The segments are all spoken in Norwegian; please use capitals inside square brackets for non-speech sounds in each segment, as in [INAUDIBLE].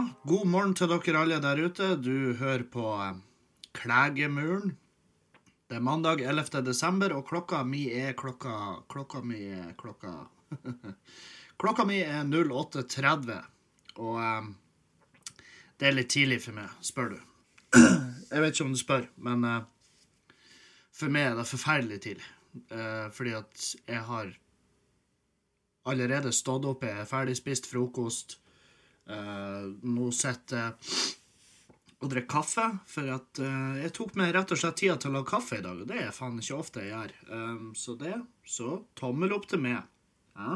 God morgen til dere alle der ute. Du hører på eh, Klegemuren. Det er mandag 11. desember, og klokka mi er klokka Klokka mi er klokka [LAUGHS] Klokka mi er 08.30, og um, det er litt tidlig for meg, spør du. [CLEARS THROAT] Jeg vet ikke om du spør, men uh, for meg er det forferdelig tidlig. Uh, fordi at jeg har allerede stått opp, jeg er ferdig spist frokost. Eh, nå sitter og drikker kaffe, for at uh, jeg tok meg rett og slett tida til å lage kaffe i dag. og Det er faen ikke ofte jeg gjør. Um, så det Så tommel opp til meg. Ja.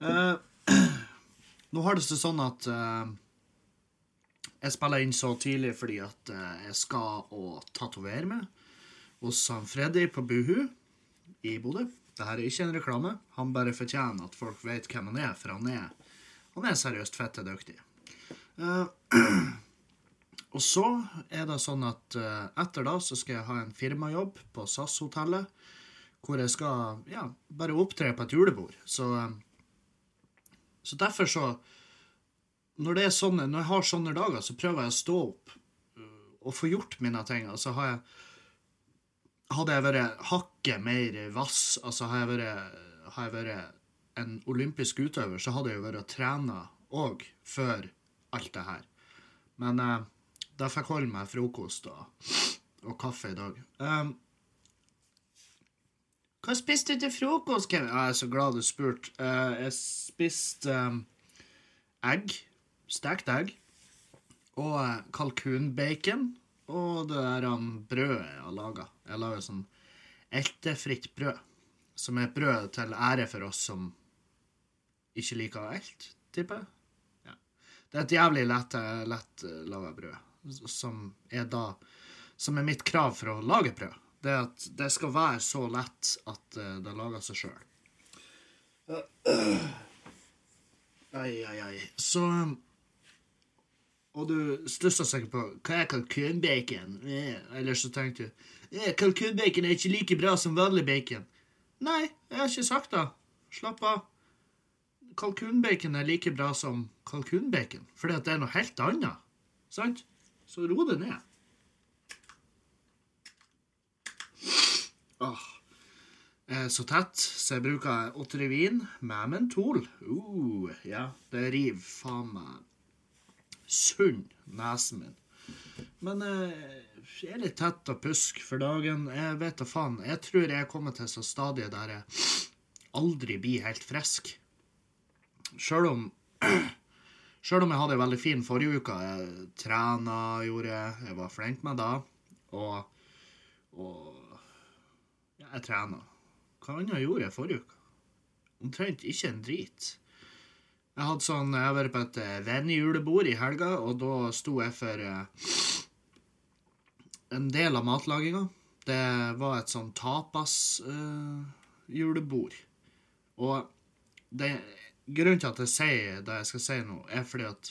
Uh, [CLEARS THROAT] nå har det seg sånn at uh, jeg spiller inn så tidlig fordi at jeg skal å tatovere meg hos han Freddy på Buhu i Bodø. Dette er ikke en reklame. Han bare fortjener at folk vet hvem han er, for han er, han er seriøst fette dyktig. Uh, [CLEARS THROAT] og så er det sånn at uh, etter da så skal jeg ha en firmajobb på SAS-hotellet, hvor jeg skal ja, bare opptre på et julebord. Så, eh, så derfor så når, det er sånne, når jeg har sånne dager, så prøver jeg å stå opp og få gjort mine ting. Altså har jeg Hadde jeg vært hakket mer vass, altså har jeg vært, har jeg vært en olympisk utøver, så hadde jeg jo vært trena òg før alt det her. Men eh, da fikk jeg holde meg frokost og, og kaffe i dag. Um, hva spiste du til frokost, Kevin? Jeg er så glad du spurte. Uh, jeg spiste um, egg. Stekt egg. Og uh, kalkunbacon. Og det der um, brødet jeg har laga. Jeg lager sånn eltefritt brød. Som er et brød til ære for oss som ikke liker elt, tipper jeg. Ja. Det er et jævlig lett, lett eh, laga brød. Som er da Som er mitt krav for å lage brød. Det er at det skal være så lett at eh, det lager seg sjøl. Ai, ai, ai. Så Og du stussa sikkert på hva er kalkunbacon? Eh, Eller så tenkte du eh, kalkunbacon er ikke like bra som vanlig bacon. Nei, jeg har ikke sagt det. Slapp av. Kalkunbacon er like bra som kalkunbacon, fordi at det er noe helt annet. Sant? Så ro det ned. Åh. Eh, Så tett, så jeg bruker Otrivin med mentol. Uh, ja, det river faen meg sunn nesen min. Men eh, jeg er litt tett og pusk for dagen. Jeg vet da faen. Jeg tror jeg kommer til så stadiet der jeg aldri blir helt frisk. Sjøl om [CLEARS THROAT] Sjøl om jeg hadde en veldig fin forrige uke. Jeg trena, gjorde jeg. Jeg var flink med det. Og, og ja, jeg trena. Hva annet gjorde jeg forrige uke? Omtrent ikke en drit. Jeg hadde sånn, jeg har vært på et eh, vennejulebord i helga, og da sto jeg for eh, en del av matlaginga. Det var et sånn tapas-julebord. og det, grunnen til at jeg sier det jeg skal si nå, er fordi at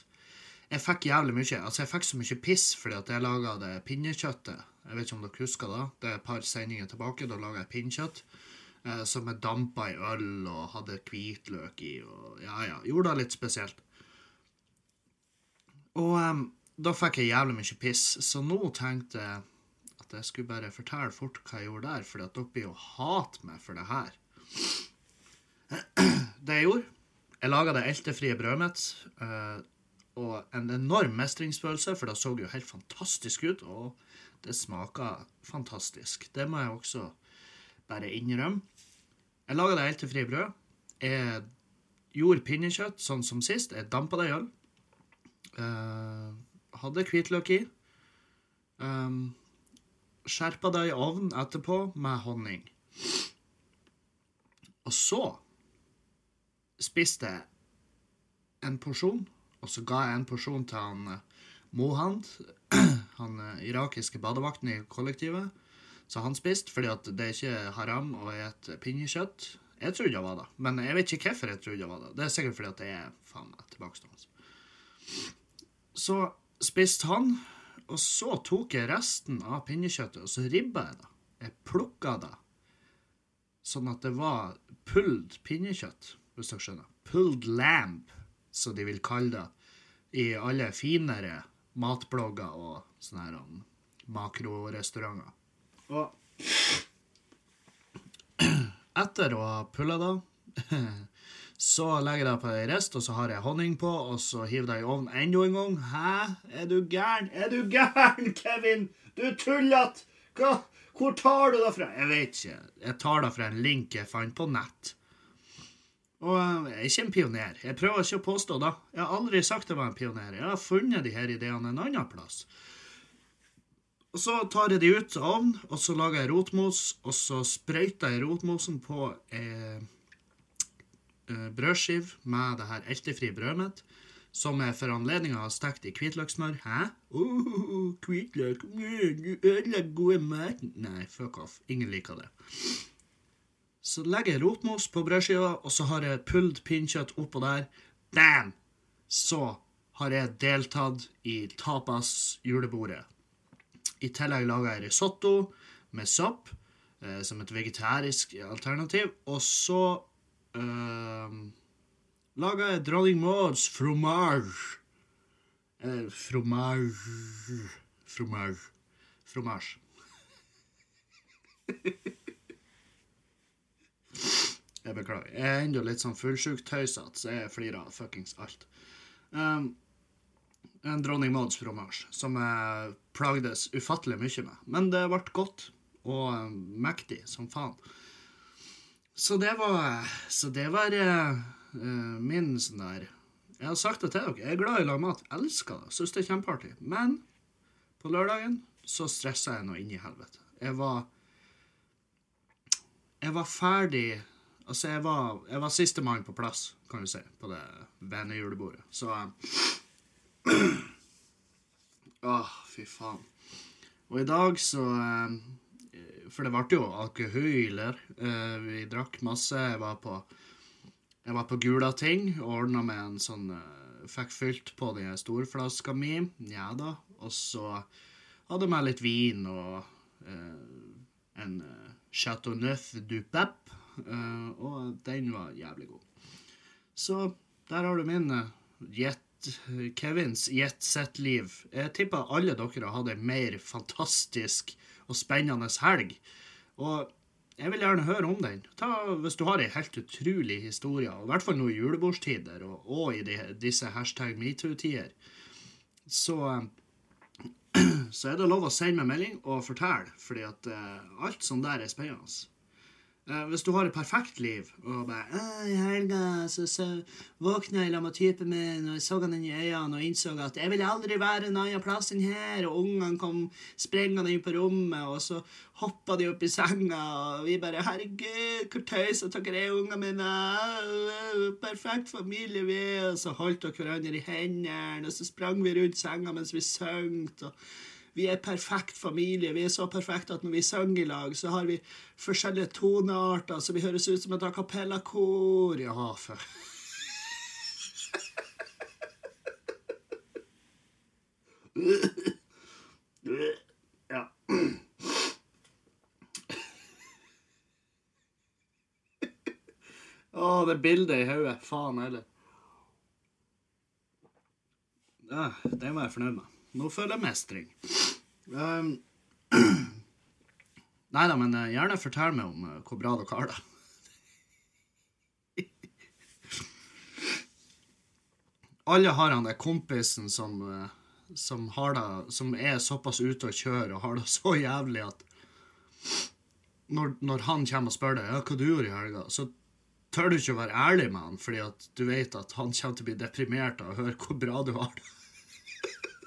jeg fikk jævlig mye. Altså, jeg fikk så mye piss fordi at jeg laga det pinnekjøttet. Jeg vet ikke om dere husker det? Det er et par sendinger tilbake. Da laga jeg pinnekjøtt eh, som jeg dampa i øl og hadde hvitløk i. og Ja, ja. Gjorde det litt spesielt. Og um, da fikk jeg jævlig mye piss, så nå tenkte jeg at jeg skulle bare fortelle fort hva jeg gjorde der, for dere blir jo hate meg for det her. [CLEARS THROAT] Det jeg gjorde Jeg laga det eltefrie brødet mitt. eh, og en enorm mestringsfølelse, for det så jo helt fantastisk ut. Og det smaka fantastisk. Det må jeg også bare innrømme. Jeg laga det helt til fri brød. Jeg gjorde pinnekjøtt sånn som sist. Jeg dampa det i øl. Uh, hadde hvitløk i. Um, skjerpa det i ovnen etterpå med honning. Og så spiste jeg en porsjon, og så ga jeg en porsjon til han eh, Mohand, [CLEARS THROAT] han eh, irakiske badevakten i kollektivet. Så han spiste, fordi at det er ikke haram å spise pinnekjøtt. Jeg trodde det var det, men jeg vet ikke hvorfor jeg trodde det var det. Det er sikkert fordi at det er faen meg tilbakestående. Så spiste han, og så tok jeg resten av pinnekjøttet, og så ribba jeg det. Jeg plukka det sånn at det var pulled pinnekjøtt, hvis dere skjønner. Pulled lamb som de vil kalle det, i alle finere matblogger og sånne her um, makrorestauranter. Og etter å ha pulla da, [LAUGHS] så legger jeg det på ei rist, og så har jeg honning på, og så hiver jeg i ovnen enda en gang. Hæ? Er du gæren? Er du [LAUGHS] gæren, Kevin? Du tullete! Hvor tar du det fra? Jeg vet ikke. Jeg tar det fra en link jeg fant på nett. Og jeg er ikke en pioner. Jeg prøver ikke å påstå det. Jeg har aldri sagt jeg var en pioner. Jeg har funnet de her ideene en annen plass. Og Så tar jeg de ut av ovnen, og så lager jeg rotmos, og så sprøyter jeg rotmosen på eh, eh, brødskive med det her eltefrie brødet mitt, som jeg for anledninga har stekt i hvitløkssmør. Hæ? Uh, hvitløk Du ødelegger gode maten Nei, fuck off. Ingen liker det. Så legger jeg rotmos på brødskiva, og så har jeg pulled pinnkjøtt oppå der. Bam! Så har jeg deltatt i tapas julebordet. I tillegg lager jeg risotto med sopp eh, som et vegetarisk alternativ. Og så eh, lager jeg dronning Mauds fromage. Eller fromage Fromage. Fromage. [LAUGHS] Jeg beklager. Jeg er ennå litt sånn fullsjukt-tøysete, så jeg flirer av fuckings alt. Um, en dronning Mauds fromage som jeg plagdes ufattelig mye med. Men det ble godt og um, mektig som faen. Så det var Så det var uh, min sånn der Jeg har sagt det til dere. Jeg er glad i å lage mat. Elsker det. Syns det er kjempeartig. Men på lørdagen så stressa jeg nå inn i helvete. Jeg var Jeg var ferdig Altså, jeg var, jeg var sistemann på plass, kan du si, på det vennejulebordet. Så Åh, uh, fy faen. Og i dag så uh, For det ble jo alkoholer. Uh, vi drakk masse. Jeg var på jeg var på Gula Ting og ordna med en sånn Fikk fylt på den storflaska mi. Ja da. Og så hadde jeg med litt vin og en Chateau Neuf du Pep. Eh, og den var jævlig god. Så der har du min jet, Kevins Jet Sett Liv. Jeg tipper alle dere har hatt en mer fantastisk og spennende helg. Og jeg vil gjerne høre om den. Ta, hvis du har ei helt utrolig historie, i hvert fall nå i julebordstider og, og i de, disse hashtag metoo-tider, så, [CLEARS THROAT] så er det lov å sende meg melding og fortelle, fordi at uh, alt sånt der er spennende. Uh, hvis du har et perfekt liv og bare I helga så, så våkna jeg sammen med typen min, og jeg så han inn i øynene og innså at jeg vil aldri være en annen plass enn her, og ungene kom sprengende inn på rommet, og så hoppa de opp i senga, og vi bare Herregud, hvor tøysete dere er, ungene mine! Perfekt familie vi er! Og så holdt dere hverandre i hendene, og så sprang vi rundt senga mens vi sang. og vi er perfekt familie. Vi er så perfekte at når vi synger i lag, så har vi forskjellige tonearter, så vi høres ut som et a cappella-kor. Ja, for [LAUGHS] Ja. Å, det bildet i hodet. Faen heller. Ja, det var jeg fornøyd med. Nå føler jeg mestring. Um, [CLEARS THROAT] Nei da, men uh, gjerne fortell meg om uh, hvor bra dere har det. [LAUGHS] Alle har han der kompisen som, uh, som, har det, som er såpass ute og kjører og har det [LAUGHS] så jævlig at når, når han kommer og spør deg ja, hva du gjorde i helga, så tør du ikke å være ærlig med han, fordi at du vet at han kommer til å bli deprimert av å høre hvor bra du har det. [LAUGHS]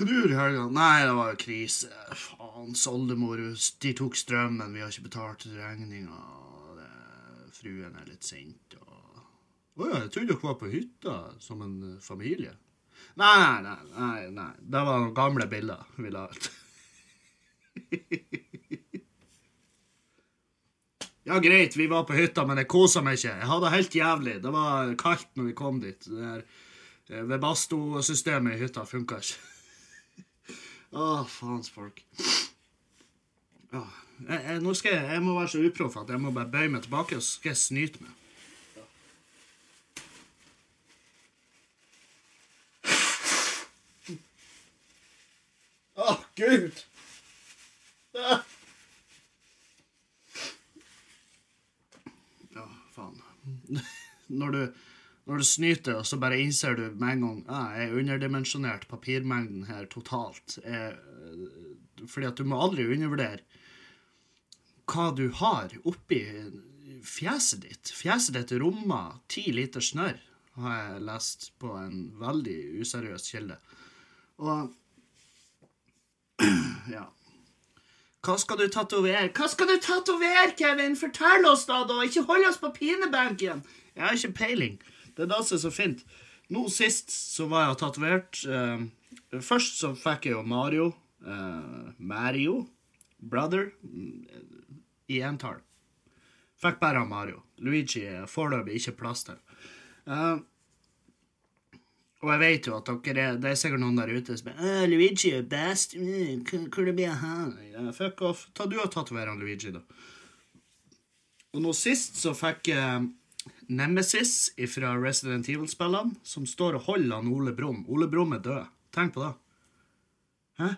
Hva du gjorde i helga? Nei, det var krise. Faen, oldemor de tok strømmen, vi har ikke betalt regninga. Fruen er litt sint. og... oh, ja, jeg trodde dere var på hytta som en uh, familie. Nei, nei, nei. nei. Det var noen gamle bilder vi la ut. [LAUGHS] ja, greit, vi var på hytta, men jeg kosa meg ikke. Jeg hadde det helt jævlig. Det var kaldt når vi kom dit. Det der eh, Webasto-systemet i hytta funka ikke. Å, faens folk. Jeg, jeg, nå skal jeg, jeg må være så uproff at jeg må bare bøye meg tilbake og skal jeg snyte meg. Å, gud! Ah. Ja, faen. [LAUGHS] Når du, når du snyter, og så bare innser du med en gang ah, jeg er underdimensjonert papirmengden her totalt. Jeg, fordi at du må aldri undervurdere hva du har oppi fjeset ditt. Fjeset ditt rommer ti liter snørr, har jeg lest på en veldig useriøs kilde. Og [CLEARS THROAT] ja. Hva skal du tatovere? Hva skal du tatovere, Kevin? Fortell oss, da, da! Ikke hold oss på pinebenken! Jeg har ikke peiling. Det er det som er så fint. Nå sist så var jeg tatovert. Eh, først så fikk jeg jo Mario. Eh, Mario. Brother. I entall. Fikk bare Mario. Luigi er foreløpig ikke plass til. Eh, og jeg vet jo at dere er, det er sikkert noen der ute som er Luigi er best. Mm, Hvor det blir han? Fuck off. Ta du og tatover Luigi, da. Og nå sist så fikk jeg Nemesis fra Resident Evil-spillene, som står og holder han Ole Brumm. Ole Brumm er død. Tenk på det. Hæ?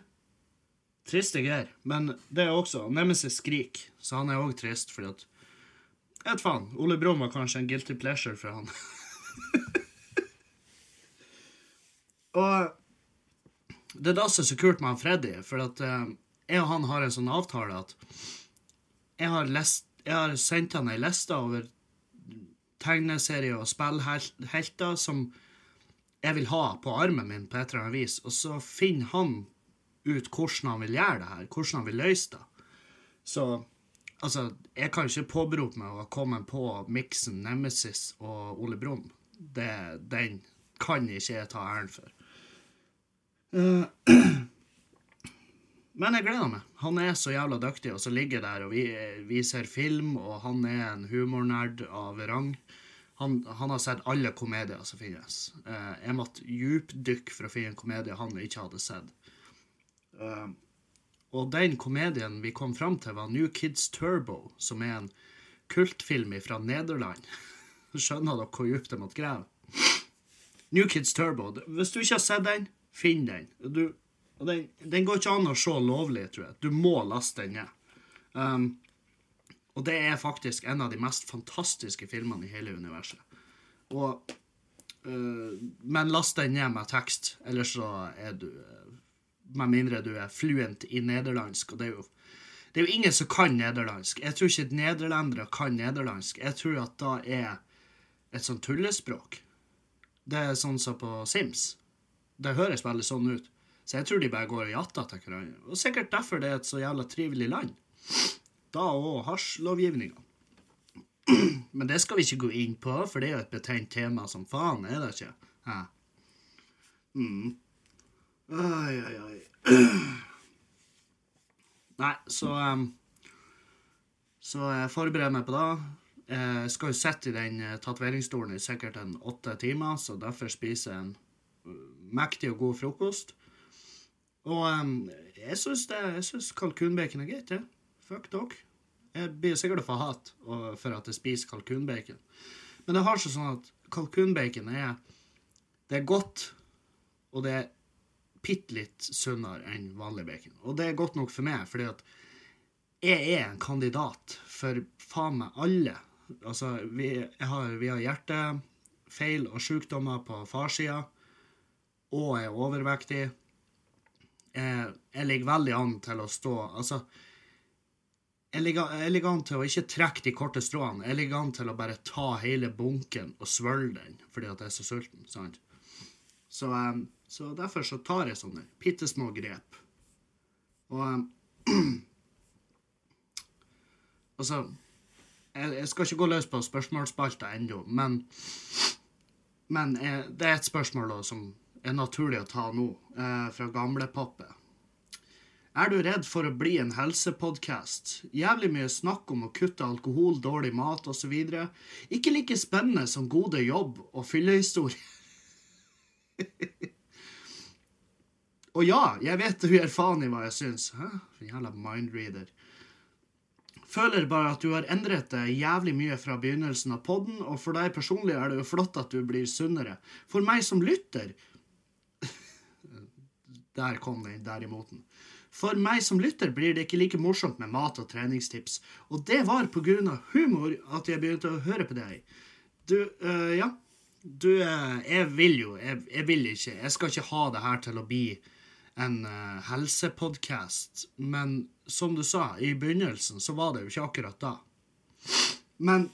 Triste greier. Men det er også Nemesis skriker, så han er òg trist, fordi at vet faen. Ole Brumm var kanskje en guilty pleasure for han. [LAUGHS] Og det er da som er så kult med han Freddy, for at eh, jeg og han har en sånn avtale at jeg har, lest, jeg har sendt han ei liste over tegneserier og spillhelter som jeg vil ha på armen min på et eller annet vis, og så finner han ut hvordan han vil gjøre det her, hvordan han vil løse det. Så altså, jeg kan ikke påberope meg å ha kommet på miksen Nemesis og Ole Brumm. Den kan ikke jeg ta æren for. Eh, [CLEARS THROAT] Men jeg gleder meg. Han er så jævla dyktig, og så ligger jeg der, og vi, vi ser film, og han er en humornerd av rang. Han, han har sett alle komedier som finnes. Eh, jeg måtte djupdykke for å finne en komedie han ikke hadde sett. Eh, og den komedien vi kom fram til, var New Kids Turbo, som er en kultfilm fra Nederland. [LAUGHS] Skjønner dere hvor djupt jeg måtte grave? New Kids Turbo. Hvis du ikke har sett den, finn den. Du, og den, den går ikke an å se lovlig, tror jeg. Du må laste den ned. Um, og det er faktisk en av de mest fantastiske filmene i hele universet. Og, uh, men last den ned med tekst, ellers så er du øh, Med mindre du er fluent i nederlandsk, og det er jo det er jo ingen som kan nederlandsk. Jeg tror ikke nederlendere kan nederlandsk. Jeg tror at da er et sånn tullespråk. Det er sånn som på Sims. Det høres veldig sånn ut. Så jeg tror de bare går og jatter til hverandre. Og sikkert derfor det er et så jævla trivelig land. Da òg hasjlovgivninga. [CLEARS THROAT] Men det skal vi ikke gå inn på, for det er jo et betent tema som faen, er det ikke? Ja. Mm. Oi, oi, oi. Nei, så um, Så jeg forbereder meg på det. Jeg skal jo sitte i den eh, tatoveringsstolen i sikkert en åtte timer, så derfor spiser jeg en uh, mektig og god frokost. Og um, jeg syns kalkunbacon er greit, det. Fuck dere. Jeg blir sikkert å få hat for at jeg spiser kalkunbacon. Men det har seg sånn at kalkunbacon er Det er godt, og det er bitte litt sunnere enn vanlig bacon. Og det er godt nok for meg, fordi at jeg er en kandidat for faen meg alle. Altså, vi, jeg har, vi har hjertefeil og sykdommer på farssida, og jeg er overvektig. Jeg, ligger veldig an til å stå Altså, jeg ligger, jeg ligger an til å ikke trekke de korte stråene. Jeg ligger an til å bare ta hele bunken og svølge den fordi at jeg er så sulten. sant? Så, um, så derfor så tar jeg sånne bitte små grep. Og um, [CLEARS THROAT] Altså jeg, jeg skal ikke gå løs på spørsmålsspalta ennå, men, men jeg, det er et spørsmål da, som er naturlig å ta nå, eh, fra gamlepappe. Er du redd for å bli en helsepodkast? Jævlig mye snakk om å kutte alkohol, dårlig mat osv. Ikke like spennende som gode jobb og fyllehistorie. [LAUGHS] og ja, jeg vet du gir faen i hva jeg syns. Hæ? For jævla mindreader. føler bare at du har endret det jævlig mye fra begynnelsen av podden, og for deg personlig er det jo flott at du blir sunnere. For meg som lytter Der kom den derimot. For meg som lytter blir det ikke like morsomt med mat og treningstips, og det var på grunn av humor at jeg begynte å høre på deg. Du, øh, ja. Du, øh, jeg vil jo jeg, jeg, vil ikke Jeg skal ikke ha det her til å bli en uh, helsepodkast, men som du sa, i begynnelsen så var det jo ikke akkurat da. Men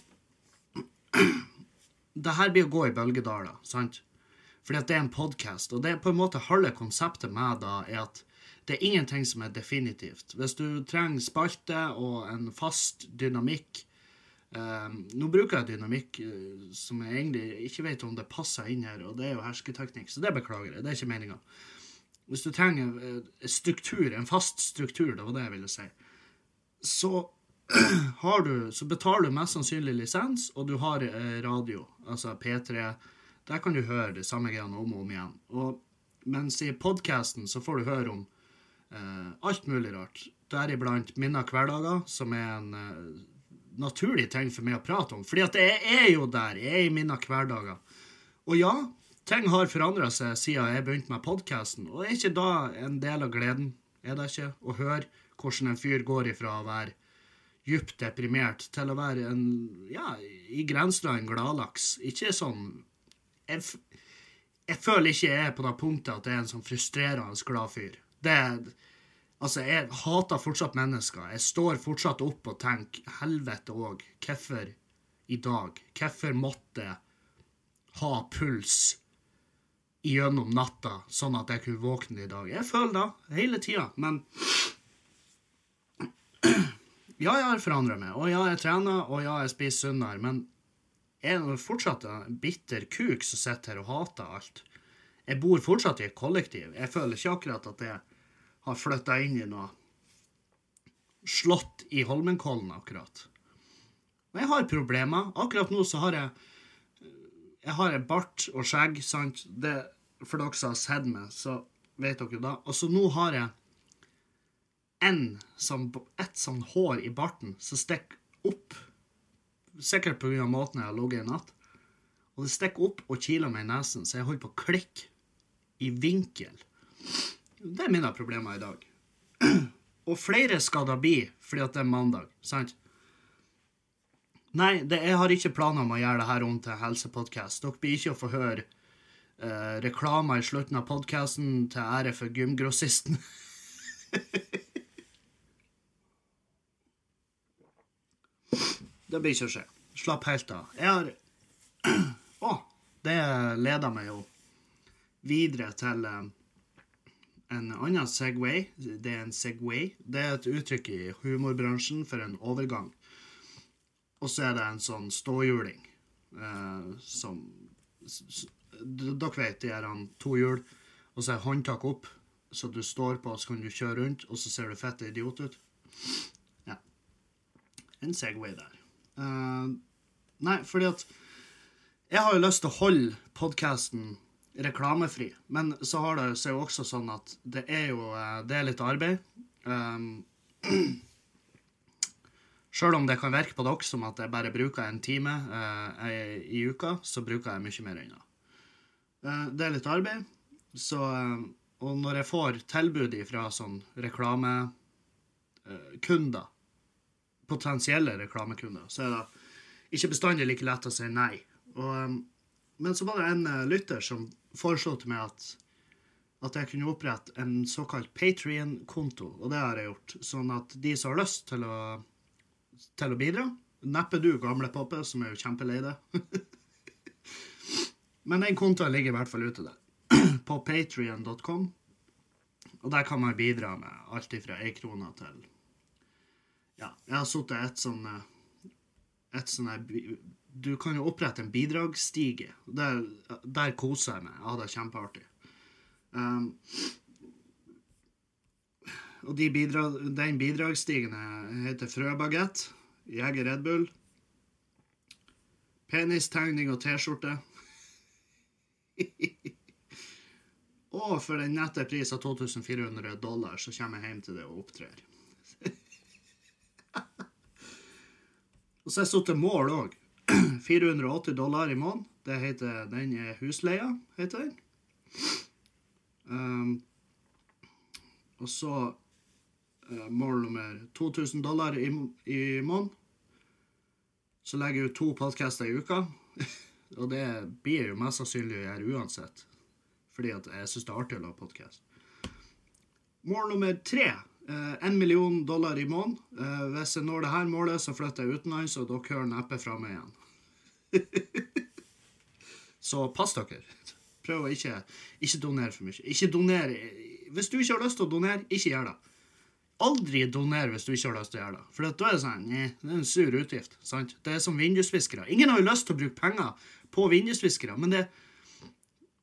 [CLEARS THROAT] det her blir å gå i bølgedaler, sant? Fordi at det er en podkast, og det er på en måte halve konseptet med da er at det er ingenting som er definitivt. Hvis du trenger spalte og en fast dynamikk um, Nå bruker jeg dynamikk uh, som jeg egentlig ikke vet om det passer inn her, og det er jo hersketeknikk, så det beklager jeg. Det er ikke meninga. Hvis du trenger en struktur, en fast struktur, det var det jeg ville si, så [CLEARS THROAT] har du, så betaler du mest sannsynlig lisens, og du har uh, radio, altså P3. Der kan du høre det samme greiene om og om igjen. Og mens i podkasten så får du høre om eh, alt mulig rart. Deriblant mine hverdager, som er en eh, naturlig ting for meg å prate om. Fordi at jeg er jo der. Jeg er i mine hverdager. Og ja, ting har forandra seg siden jeg begynte med podkasten. Og er ikke da en del av gleden, er det ikke, å høre hvordan en fyr går ifra å være djupt deprimert til å være en, ja, i grenseland gladlaks. Ikke sånn jeg, jeg, føler ikke jeg er på det punktet at jeg er en sånn frustrerende glad fyr. Det Altså, jeg hater fortsatt mennesker. Jeg står fortsatt opp og tenker helvete òg, hvorfor i dag? Hvorfor måtte ha puls gjennom natta, sånn at jeg kunne våkne i dag? Jeg føler det hele tida, men [CLEARS THROAT] Ja, jeg har forandra meg, og ja, jeg trener, og ja, jeg spiser sunnere, men er det fortsatt en bitter kuk som sitter her og hater alt. Jeg bor fortsatt i et kollektiv. Jeg føler ikke akkurat at jeg har flytta inn i noe slott i Holmenkollen, akkurat. Og jeg har problemer. Akkurat nå så har jeg Jeg har en bart og skjegg, sant. Det, for dere som har sett meg, så vet dere da. Og så nå har jeg en sånn, et sånn hår i barten som stikker opp Sikkert pga. måten jeg har ligget i natt. Og det stikker opp og kiler meg i nesen, så jeg holder på å klikke i vinkel. Det er mine problemer i dag. Og flere skal da bli fordi at det er mandag, sant? Nei, det, jeg har ikke planer om å gjøre det her om til helsepodkast. Dere blir ikke å få høre eh, reklamer i slutten av podkasten til ære for gymgrossisten. [LAUGHS] Det blir ikke å skje. Slapp helt av. Jeg har [CLEARS THROAT] Å, det leder meg jo videre til eh, en annen Segway. Det er en Segway. Det er et uttrykk i humorbransjen for en overgang. Og så er det en sånn ståhjuling eh, som Dere vet de her to hjul, og så er håndtak opp, så du står på, så kan du kjøre rundt, og så ser du fett idiot ut. Ja. En Segway der. Uh, nei, fordi at Jeg har jo lyst til å holde podkasten reklamefri, men så har det seg jo også sånn at det er jo uh, det er litt arbeid. [CLEARS THROAT] Um, Sjøl om det kan virke på dere som at jeg bare bruker en time uh, i uka, så bruker jeg mye mer ennå. det er litt arbeid, så Og når jeg får tilbud fra sånn reklamekunder potensielle reklamekunder, så er det ikke bestandig like lett å si nei. Og, um, men så var det en uh, lytter som foreslo til meg at, at jeg kunne opprette en såkalt Patrion-konto, og det har jeg gjort. Sånn at de som har lyst til å, til å bidra Neppe du, gamle poppe, som er jo kjempelei deg. [LAUGHS] men den kontoen ligger i hvert fall ute der. [CLEARS THROAT] På patrion.com. Og der kan man bidra med alt ifra ei krone til ja, jeg har sittet et sånn eh, et sånn Du kan jo opprette en bidragsstige. Der, der koser jeg meg. Jeg hadde det kjempeartig. Um, og de bidrag, den bidragsstigen heter Frøbagett, Jeger Red Bull, penistegning og T-skjorte. [LAUGHS] og for den nette pris av 2400 dollar så kommer jeg hjem til det og opptrer. [CLEARS THROAT] Og så har jeg satt til mål òg. 480 dollar i måneden. Det heter, Den er husleia, heter den. Um, og så uh, mål nummer 2000 dollar i, i måneden. Så legger jeg ut to podcaster i uka. [LAUGHS] og det blir jo mest sannsynlig å gjøre uansett. Fordi at jeg syns det er artig å lage podkast. Mål nummer tre. Én uh, million dollar i måneden. Uh, hvis jeg når det her målet, så flytter jeg utenlands, og dere hører neppe fra meg igjen. [LAUGHS] så pass dere. Prøv å ikke, ikke donere for mye. Ikke donere Hvis du ikke har lyst til å donere, ikke gjør det. Aldri doner hvis du ikke har lyst til å gjøre det. For da er det sånn, nei, det er en sur utgift. sant? Det er som vindusviskere. Ingen har jo lyst til å bruke penger på vindusviskere, men det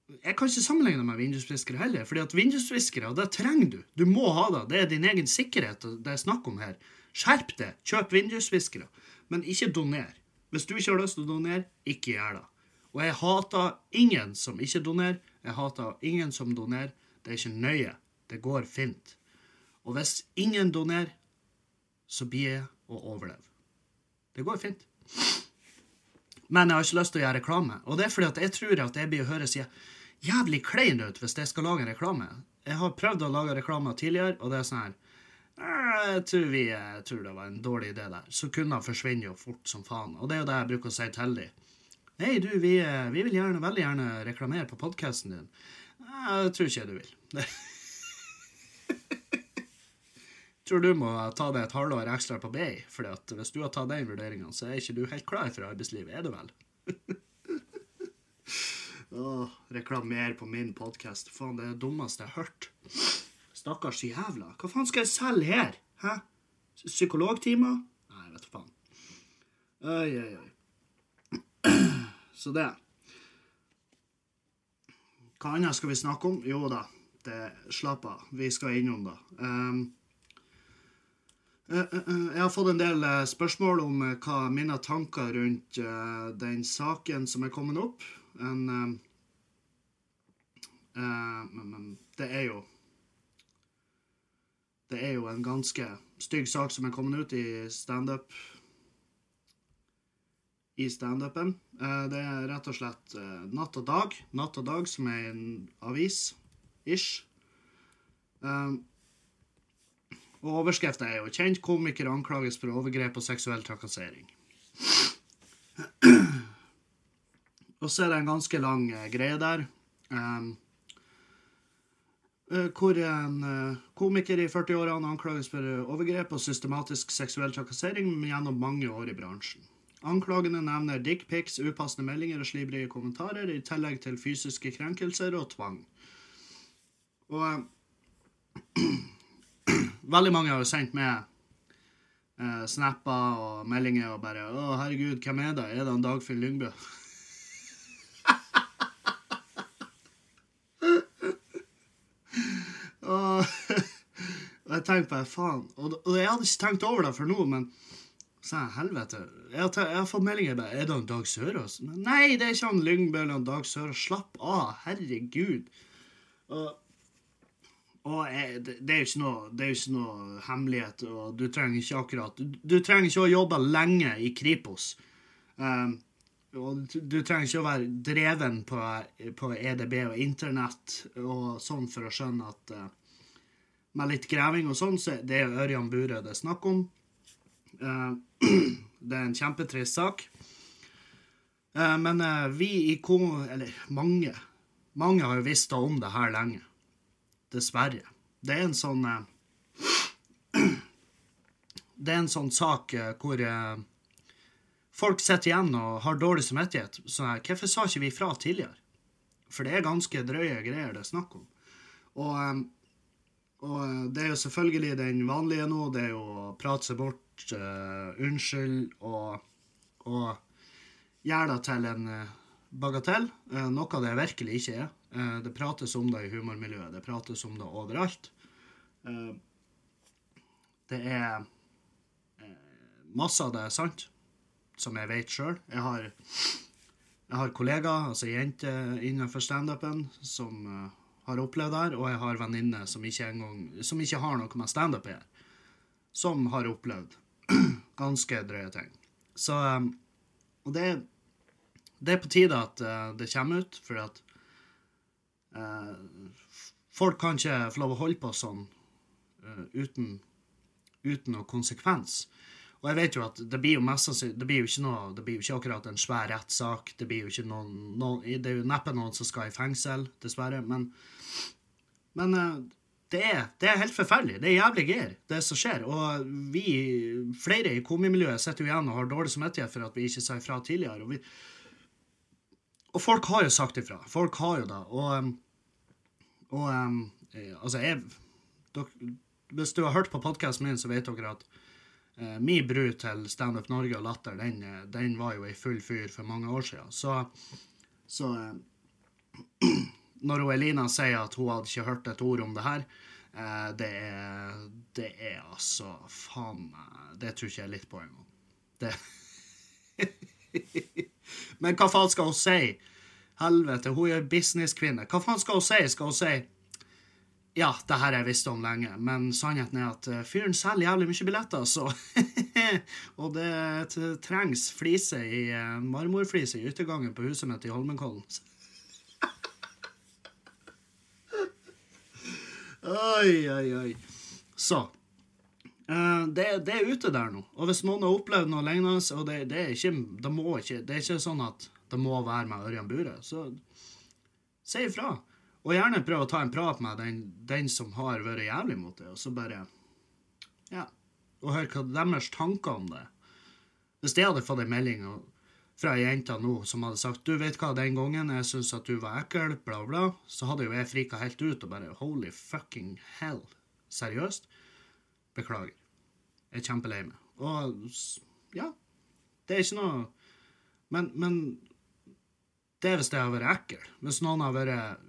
jeg kan ikke sammenligne med vindusviskere heller. fordi at vindusviskere, det trenger du. Du må ha det. Det er din egen sikkerhet det er snakk om her. Skjerp deg. Kjøp vindusviskere. Men ikke doner. Hvis du ikke har lyst til å donere, ikke gjør det. Og jeg hater ingen som ikke donerer. Jeg hater ingen som donerer. Det er ikke nøye. Det går fint. Og hvis ingen donerer, så blir jeg å overleve. Det går fint. Men jeg har ikke lyst til å gjøre reklame. Og det er fordi at jeg tror at jeg blir å høres jævlig klein ut hvis jeg skal lage en reklame. Jeg har prøvd å lage reklame tidligere, og det er sånn her jeg tror, vi, jeg tror det var en dårlig idé der. Så kunder forsvinner jo fort som faen. Og det er jo det jeg bruker å si til dem. Hei, du, vi, vi, vil gjerne, veldig gjerne reklamere på podkasten din. Jeg tror ikke du vil. [LAUGHS] tror du må ta deg et halvår ekstra på BI. For hvis du har tatt den vurderinga, så er ikke du helt klar for arbeidslivet, er du vel? [LAUGHS] Åh, reklamer på min podkast. Faen, det er det dummeste jeg har hørt. Stakkars jævla. Hva faen skal jeg selge her? Hæ? Psykologtimer? Nei, vet du faen. Oi, oi, oi. [CLEARS THROAT] Så det. Hva annet skal vi snakke om? Jo da, det, slapp av. Vi skal innom da. Um, jeg har fått en del spørsmål om hva mine tanker rundt den saken som er kommet opp. En, men det er jo Det er jo en ganske stygg sak som er kommet ut i standup. I standupen. Det er rett og slett Natt og Dag. Natt og Dag, som er en avis. Og overskrifta er jo 'Kjent komiker anklages for overgrep og seksuell trakassering'. [CLEARS THROAT] Og så er det en ganske lang uh, greie der. Um, hvor en uh, komiker i 40-årene anklages for overgrep og systematisk seksuell trakassering gjennom mange år i bransjen. Anklagene nevner dickpics, upassende meldinger og slibrige kommentarer, i tillegg til fysiske krenkelser og tvang. Og [CLEARS THROAT] veldig mange har jo sendt med eh, snapper og meldinger og bare 'Å, herregud, hvem er det? Er det en Dagfinn Lyngbø?' og, [LAUGHS] og jeg tenkte bare faen. Og, og, jeg hadde ikke tenkt over det for nå, men sa jeg helvete. Jeg har, jeg har fått meldinger bare 'Er det en Dag Sørås?' Nei, det er ikke han Lyngbø eller han Dag Sørås. Slapp av. Herregud. Og og det, det, er noe, det er jo ikke noe hemmelighet, og du trenger ikke akkurat Du, trenger ikke å jobbe lenge i Kripos. Um, og du, trenger ikke å være dreven på, på, EDB og internett og sånn for å skjønne at uh, med litt greving og sånn, så det er Ørjan Burøe det er snakk om. Uh, [CLEARS THROAT] det er en kjempetrist sak. Uh, men vi i Ko... eller mange, mange har jo visst om det her lenge. Dessverre. Det er en sånn eh, [CLEARS THROAT] Det er en sånn sak eh, hvor eh, folk sitter igjen og har dårlig samvittighet. Så hvorfor sa ikke vi fra tidligere? For det er ganske drøye greier det er snakk om. Og, og det er jo selvfølgelig den vanlige nå. Det er jo å prate seg bort, uh, unnskyld og, og gjøre det til en bagatell. Uh, noe det virkelig ikke er. Uh, det prates om det i humormiljøet. Det prates om det overalt. Eh, det er eh, masse av det er sant, som jeg vet sjøl. Jeg har, jeg har kollegaer, altså jenter innenfor standupen, som har opplevd det her, og jeg har venninner som, som, ikke har noe med standup å gjøre, som har opplevd [CLEARS THROAT] ganske drøye ting. Så Og det, det er på tide at det kommer ut, for at folk kan ikke få lov å holde på sånn uh, uten, uten noe konsekvens. Og jeg vet jo at det blir jo mest Det blir jo ikke noe, det blir jo ikke akkurat en svær rettssak. Det blir jo ikke noen, noen Det er jo neppe noen som skal i fengsel, dessverre. Men, men uh, det, er, det er helt forferdelig. Det er jævlig gær, det som skjer. Og vi, flere i komimiljøet, sitter jo igjen og har dårlig samvittighet for at vi ikke sa ifra tidligere. Og, vi, og folk har jo sagt ifra. Folk har jo det. Og, og um, altså, jeg dere, Hvis du har hørt på podkasten min, så vet dere at uh, min bru til Standup Norge og Latter, den, eh, den, var jo i full fyr for mange år siden. Så, så eh, [CLEARS THROAT] når Elina sier at hun hadde ikke hørt et ord om det her, uh, det er, det er altså Faen Det tror ikke jeg litt på engang. Det [LAUGHS] Men hva faen skal hun si? Helvete, hun er businesskvinne. Hva faen skal hun si? Skal hun si ja, det her har jeg visst om lenge, men sannheten er at eh, fyren selger jævlig mye billetter, så [LAUGHS] Og det trengs flise i eh, marmorflise i yttergangen på huset mitt i Holmenkollen. [LAUGHS] oi, oi, oi. Så uh, det, det, er ute der nå. Og hvis noen har opplevd noe lignende, og det, det, er ikke, det, må ikke, det er ikke sånn at det må være med Ørjan Bure, så si ifra. Og gjerne prøv å ta en prat med den, den som har vært jævlig mot det, og så bare Ja. Og hør hva deres tanker om det. Hvis jeg hadde fått en melding fra ei jente nå som hadde sagt du vet hva, den gangen jeg syntes at du var ekkel, bla, bla, så hadde jo jeg frika helt ut og bare holy fucking hell. Seriøst? Beklager. Jeg er kjempelei meg. Og ja, det er ikke noe Men, men det er hvis jeg har vært ekkel. Hvis noen har vært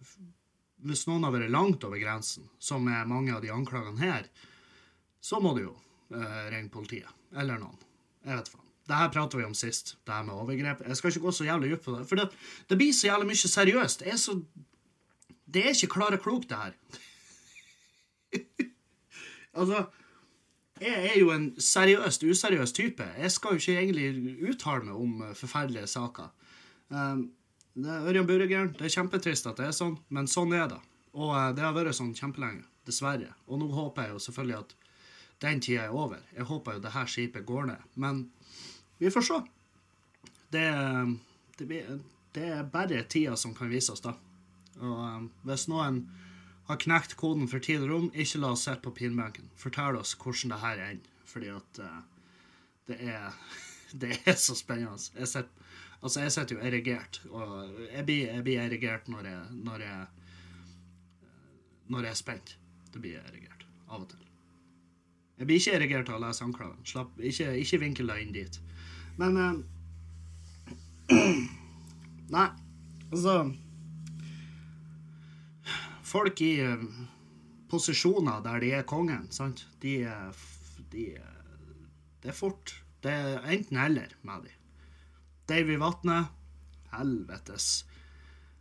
hvis noen har vært langt over grensen, som er mange av de anklagene her, så må du jo eh, ringe politiet. Eller noen. Jeg vet faen. Det her prater vi om sist, det her med overgrep. Jeg skal ikke gå så jævlig dypt på det. For det, det, blir så jævlig mye seriøst. Det er så Det er ikke klare klok, det her. [LAUGHS] altså Jeg er jo en seriøst useriøs type. Jeg skal jo ikke egentlig uttale meg om forferdelige saker. Um, det Ørjan Buregæren. Det er kjempetrist at det er sånn, men sånn er det. Og eh, det har vært sånn kjempelenge. Dessverre. Og nå håper jeg jo selvfølgelig at den tida er over. Jeg håper jo det her skipet går ned. Men vi får se. Det, det, det er bare tida som kan vise oss, da. Og um, hvis noen har knekt koden for tid og rom, ikke la oss sitte på pinbenken. Fortell oss hvordan det her ender. Fordi at det er [LAUGHS] Det er så spennende. Jeg sitter Altså, jeg sitter jo erigert, og jeg blir, jeg blir erigert når jeg, når jeg Når jeg er spent. Det blir jeg erigert. Av og til. Jeg blir ikke erigert av å lese anklagen. Slapp, ikke, ikke vinkel deg inn dit. Men eh, [CLEARS THROAT] Nei, altså Folk i uh, posisjoner der de er kongen, sant, de, de Det er fort. Det er enten-eller med dem. Davy Vatne. Helvetes.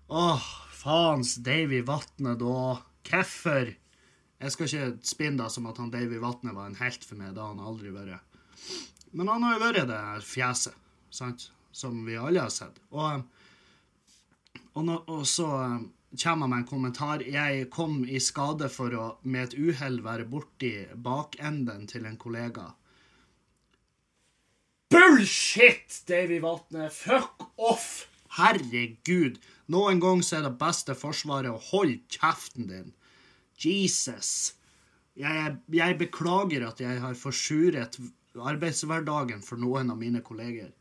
Åh, faens Davy Vatne, da. Hvorfor? Jeg skal ikke spinne det som at han Davy Vatne var en helt for meg. Har han aldri vært. Men han har jo vært det fjeset, sant? som vi alle har sett. Og, og, nå, og så eh, kommer han med en kommentar. Jeg kom i skade for å med et uhell være borti bakenden til en kollega. Bullshit, Davy Vatne! Fuck off! Herregud. Noen gang så er det beste forsvaret å holde kjeften din. Jesus. Jeg, jeg beklager at jeg har forsuret arbeidshverdagen for noen av mine kolleger.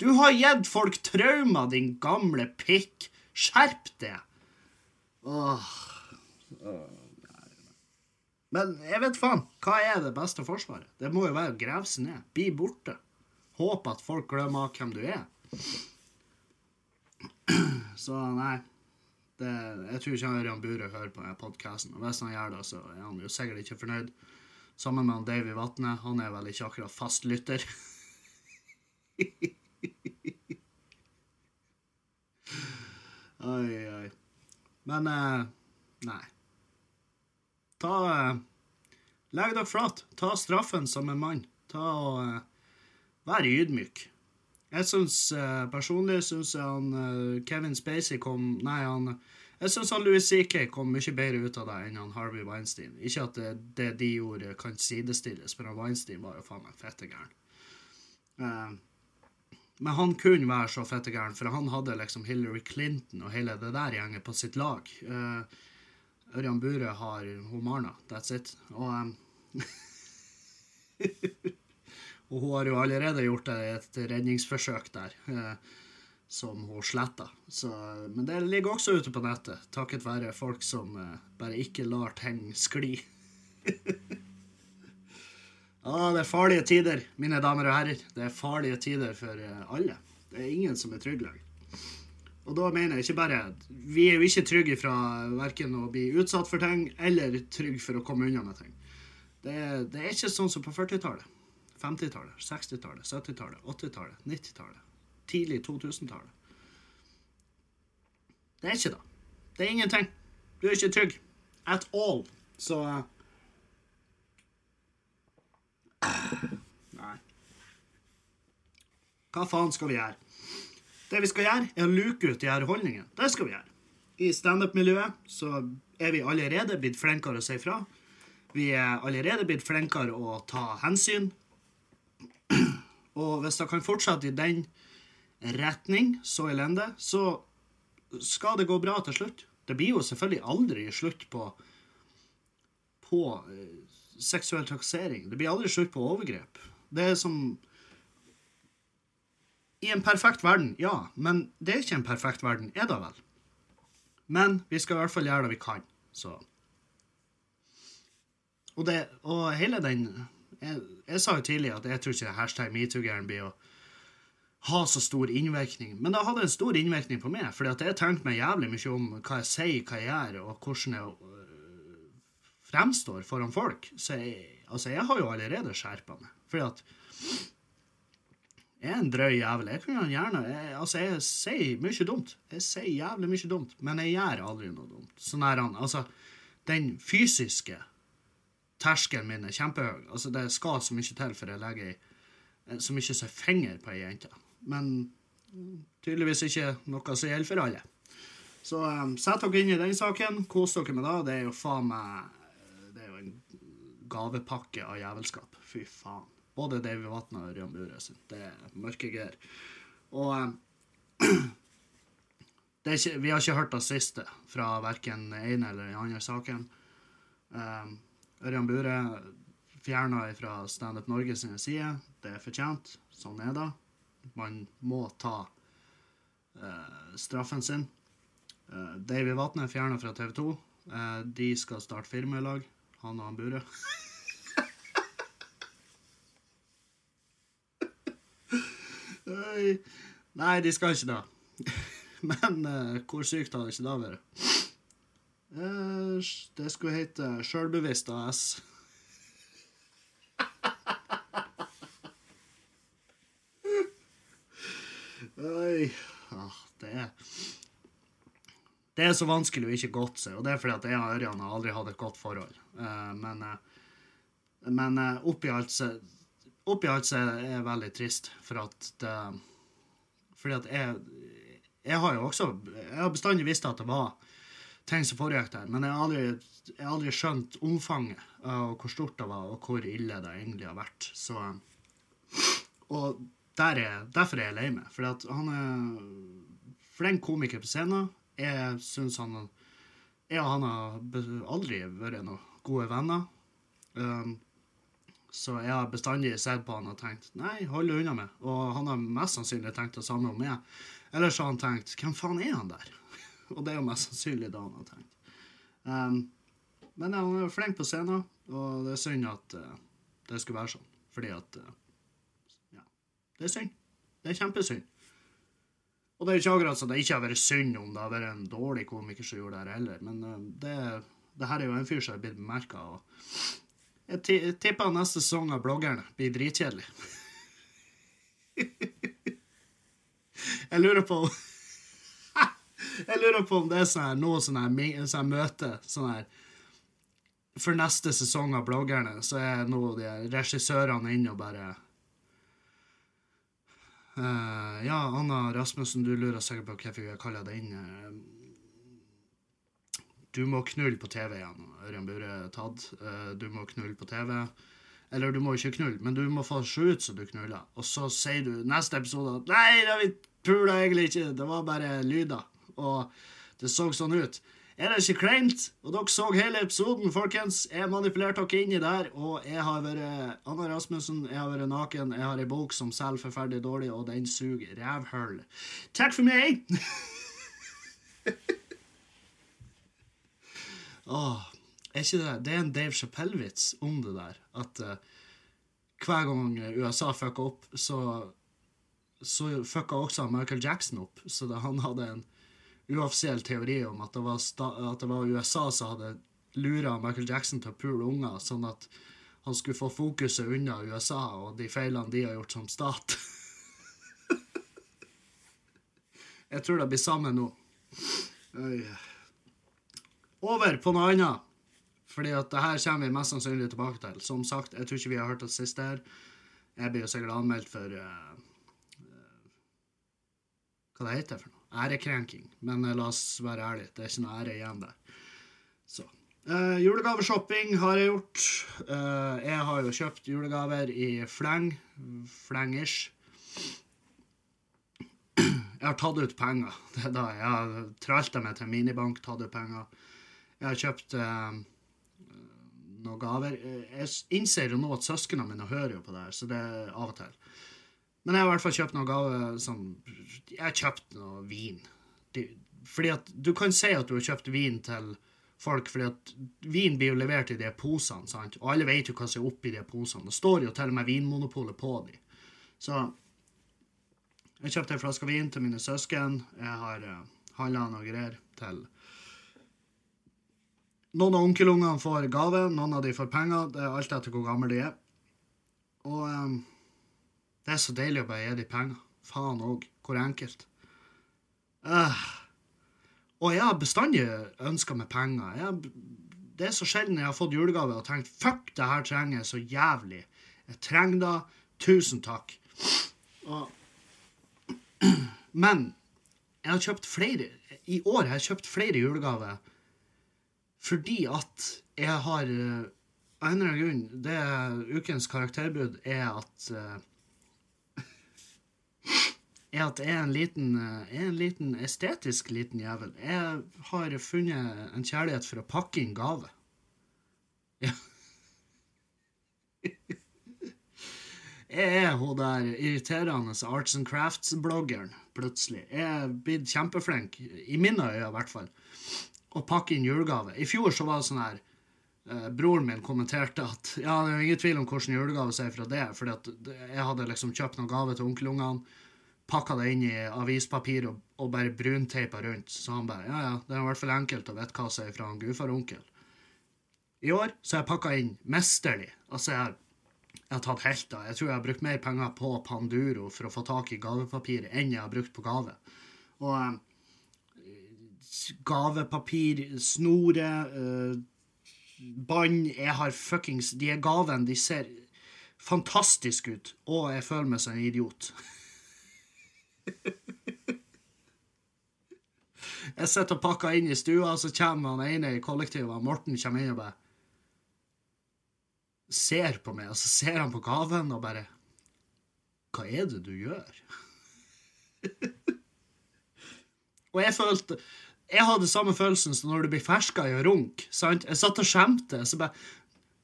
Du har gitt folk traumer, din gamle pikk. Skjerp deg! Åh. Men jeg vet faen. Hva er det beste forsvaret? Det må jo være å grave seg ned. Bli borte. Håper at folk glemmer hvem du er. Så nei. Det, jeg tror ikke Ørjan Bure hører på podkasten. Og hvis han gjør det, så er han jo sikkert ikke fornøyd. Sammen med han Davy Vatne. Han er vel ikke akkurat fast lytter. [LAUGHS] oi, oi. Men eh, nei. Ta eh, Legg dere flat. Ta straffen som en mann. Ta og eh, vær ydmyk. Jeg syns eh, personlig syns jeg han eh, Kevin Spacey kom Nei, han Jeg syns Louis CK kom mye bedre ut av det enn han Harvey Weinstein. Ikke at det, det de gjorde, kan sidestilles, for han Weinstein var jo faen meg fette gæren. Eh, men han kunne være så fette gæren, for han hadde liksom Hillary Clinton og hele det der gjengen på sitt lag. Eh, Ørjan Bure har hun Marna. That's it. Og, um, [LAUGHS] og hun har jo allerede gjort et redningsforsøk der, eh, som hun sletta. Men det ligger også ute på nettet, takket være folk som eh, bare ikke lar ting skli. ja, [LAUGHS] det er farlige tider, mine damer og herrer. Det er farlige tider for eh, alle. Det er ingen som er trygg lenger. Og da mener jeg ikke bare Vi er jo ikke trygge fra verken å bli utsatt for ting, eller trygge for å komme unna med ting. Det det er ikke sånn som på 40-tallet. 50-tallet, 60-tallet, 70-tallet, 80-tallet, 90-tallet. Tidlig 2000-tallet. Det er ikke det. Det er ingenting. Du er ikke trygg. At all. Så Nei. Hva faen skal vi gjøre? Det vi skal gjøre, er å luke ut de her holdningene. Det skal vi gjøre. I standup-miljøet så er vi allerede blitt flinkere å si fra. Vi er allerede blitt flinkere å ta hensyn. Og hvis det kan fortsette i den retning, så elende, så skal det gå bra til slutt. Det blir jo selvfølgelig aldri slutt på på eh, seksuell trakassering. Det blir aldri slutt på overgrep. Det er som i en perfekt verden, ja. Men det er ikke en perfekt verden, er det vel? Men vi skal i hvert fall gjøre det vi kan, så Og, det, og hele den jeg, sa jo tidlig at jeg tror ikke hashtag metoo-gæren blir å ha så stor innvirkning. Men det hadde en stor innvirkning på meg, fordi at jeg tenkte meg jævlig mye om hva jeg sier, hva jeg gjør, og hvordan jeg øh, fremstår foran folk. Så jeg, altså, jeg har jo allerede skjerpa meg. Fordi at jeg er en drøy jævel. Jeg kunne gjerne jeg, Altså, jeg sier mye dumt. Jeg sier jævlig mye dumt, men jeg gjør aldri noe dumt. Sånn er han. Altså, den fysiske terskelen min er kjempehøy. Altså, det skal så mye til for jeg legger som så mye som finger på ei jente. Men tydeligvis ikke noe som gjelder for alle. Så um, sett dere inn i den saken. Kos dere med det. Det er jo faen meg Det er jo en gavepakke av jævelskap. Fy faen. Både Davy Vatna og Ørjan Bure sin. Det er mørke greier. Og eh, [CLEARS THROAT] ikke, vi har ikke hørt det siste fra verken den ene eller den andre saken. Um, Ørjan Bure fjerna fra Standup Norge sine sider. Det er fortjent. Sånn er det. Man må ta uh, straffen sin. Uh, Davy Vatne fjerna fra TV 2. Uh, de skal starte firma i lag, han og han Bure. [LAUGHS] Nei, de skal ikke det. [LAUGHS] Men uh, hvor sykt hadde ikke det vært? Uh, det skulle hete Sjølbevisst AS. Oi ah, Det er Det er så vanskelig å ikke godte seg, og det er fordi at jeg og Ørjan har aldri hatt et godt forhold. Uh, men men oppi alt så oppi alt så er det veldig trist, for at det Fordi at jeg Jeg har jo også Jeg har bestandig visst at det var ting som foregikk der, men jeg har aldri, jeg aldri skjønt omfanget og hvor stort det var, og hvor ille det egentlig har vært. Så Og der er, derfor er jeg lei meg, for han er flink komiker på scenen. Jeg syns han Jeg og han har aldri vært noen gode venner. Um, så jeg har bestandig sett på han og tenkt nei, hold unna meg. Og han har mest sannsynlig tenkt det samme om meg. Ellers har han tenkt hvem faen er han der? Og det er jo mest sannsynlig det han har tenkt. Um, men han er jo flink på scenen, og det er synd at uh, det skulle være sånn. Fordi at uh, Ja. Det er synd. Det er kjempesynd. Og det er jo ikke akkurat så det ikke har vært synd om det har vært en dårlig komiker som gjorde det her heller, men uh, det, det her er jo en fyr som har blitt bemerka. Jeg tipper neste sesong av Bloggerne blir dritkjedelig. [LAUGHS] jeg lurer på Jeg lurer på om det er sånn noe sånn her, sånn møte sånn her For neste sesong av Bloggerne så er nå de regissørene inne og bare uh, ja, Anna Rasmussen, du lurer sikkert på hvorfor jeg kaller deg inn. Eh, du må knulle på TV igjen, Ørjan Bure tatt. Uh, du må knulle på TV. Eller du må ikke knulle, men du må få se ut som du knuller. Og så sier du neste episode at 'Nei, det vi pula egentlig ikke, det var bare lyder'. Og det så sånn ut. Er det ikke kleint? Og dere så hele episoden, folkens. Jeg manipulerte dere inni der, og jeg har vært Anna Rasmussen, jeg har vært naken, jeg har ei bok som selger forferdelig dårlig, og den suger rævhull. Takk for meg! [LAUGHS] Åh, er ikke det Det er en Dave Chappelle-vits om det der. At uh, hver gang USA fucka opp, så, så fucka også Michael Jackson opp. Så det, han hadde en uoffisiell teori om at det, var at det var USA som hadde lura Michael Jackson til å pule unger, sånn at han skulle få fokuset unna USA og de feilene de har gjort som stat. [LAUGHS] Jeg tror det blir sammen nå. Over på noe annet. Fordi at det her kommer vi mest sannsynlig tilbake til. Som sagt, jeg tror ikke vi har hørt det siste her. Jeg blir jo sikkert anmeldt for uh, Hva det heter for noe? Ærekrenking. Men uh, la oss være ærlige, det er ikke noe ære igjen der. Så. Uh, julegaveshopping har jeg gjort. jeg har jo kjøpt julegaver i fleng. Flengers. Jeg har tatt ut penger. [LAUGHS] Det er da Jeg har tralta meg til minibank, tatt ut penger. Jeg har kjøpt noen gaver. Jeg innser jo nå at søsknene mine hører jo på det her, så det er av og til. Men jeg har i hvert fall kjøpt noen gave som Jeg har kjøpt noe vin. Fordi at du kan si at du har kjøpt vin til folk, fordi at vin blir jo levert i de posene, sant? og alle vet jo hva som er oppi de posene. Det står jo til og med Vinmonopolet på de. Så jeg kjøpte ei flaske vin til mine søsken. Jeg har uh, handla noe greier til noen av onkelungene får gave, noen av de får penger. Det er alt etter hvor gamle de er. Og um, det er så deilig å bare gi de penger. Faen òg. Hvor enkelt. Uh. Og jeg har bestandig ønska meg penger. Jeg, det er så sjelden jeg har fått julegave og tenkt 'fuck, det her trenger jeg så jævlig'. Jeg trenger det. Tusen takk. Og, men jeg har kjøpt flere I år har jeg kjøpt flere julegaver fordi at jeg har eh, Av en eller annen grunn det Ukens karakterbud er at uh, er at jeg er en liten, er en liten estetisk liten jævel. Jeg har funnet en kjærlighet for å pakke inn gave. Ja. Jeg er hun der irriterende arts and crafts-bloggeren, plutselig. Jeg er blitt kjempeflink, i mine øyne i hvert fall å pakke inn julegave. I fjor så var det sånn her eh, Broren min kommenterte at ja, det er ingen tvil om hvordan julegave sier fra det. fordi at jeg hadde liksom kjøpt noen gave til onkelungene, pakka det inn i avispapir og, og bare brunteipa rundt. Så han bare ja, ja, det er i hvert fall enkelt å vite hva som er fra en gudfar-onkel. I år så har jeg pakka inn mesterlig. Altså, jeg har, jeg har tatt helt av. Jeg tror jeg har brukt mer penger på Panduro for å få tak i gavepapir enn jeg har brukt på gave. Og eh, gavepapir, snore, eh, bånd Jeg har fuckings De er gavene, de ser fantastisk ut, og jeg føler meg som en idiot. [LAUGHS] [LAUGHS] jeg sitter og pakker inn i stua, og så kommer han ene i kollektivet, Morten, kommer inn og bare ser på meg, og så ser han på gaven og bare Hva er det du gjør? [LAUGHS] og jeg følte jeg hadde samme følelsen som når du blir ferska i å runke. sant? Jeg satt og skjemte. Så bare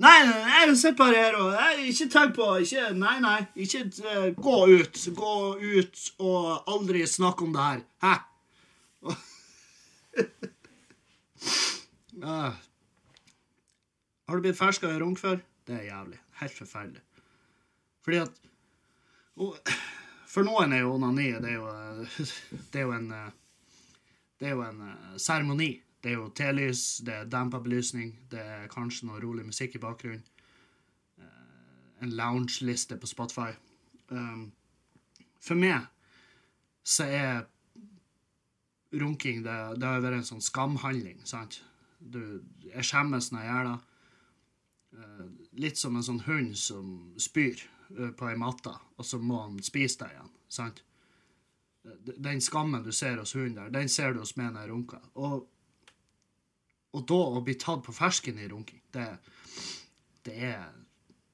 Nei, nei sitt bare og Ikke tenk på ikke, Nei, nei. Ikke uh, gå ut. Gå ut og aldri snakk om det her. Hæ? [LAUGHS] uh. Har du blitt ferska i runk før? Det er jævlig. Helt forferdelig. Fordi at og, For noen er jo onani det er jo, [LAUGHS] det er jo en uh, det er jo en seremoni. Det er jo telys, det er dempa belysning, det er kanskje noe rolig musikk i bakgrunnen. Uh, en lounge-liste på Spotify. Um, for meg så er runking det, det har vært en sånn skamhandling, sant? Du, jeg skjemmes når jeg gjør det. Uh, litt som en sånn hund som spyr. eh, på ei matte, og så må han spise det igjen. sant? Den skammen du ser hos hunden der, den ser du hos meg når jeg runker. Og, og da å bli tatt på fersken i runking, det, det, er,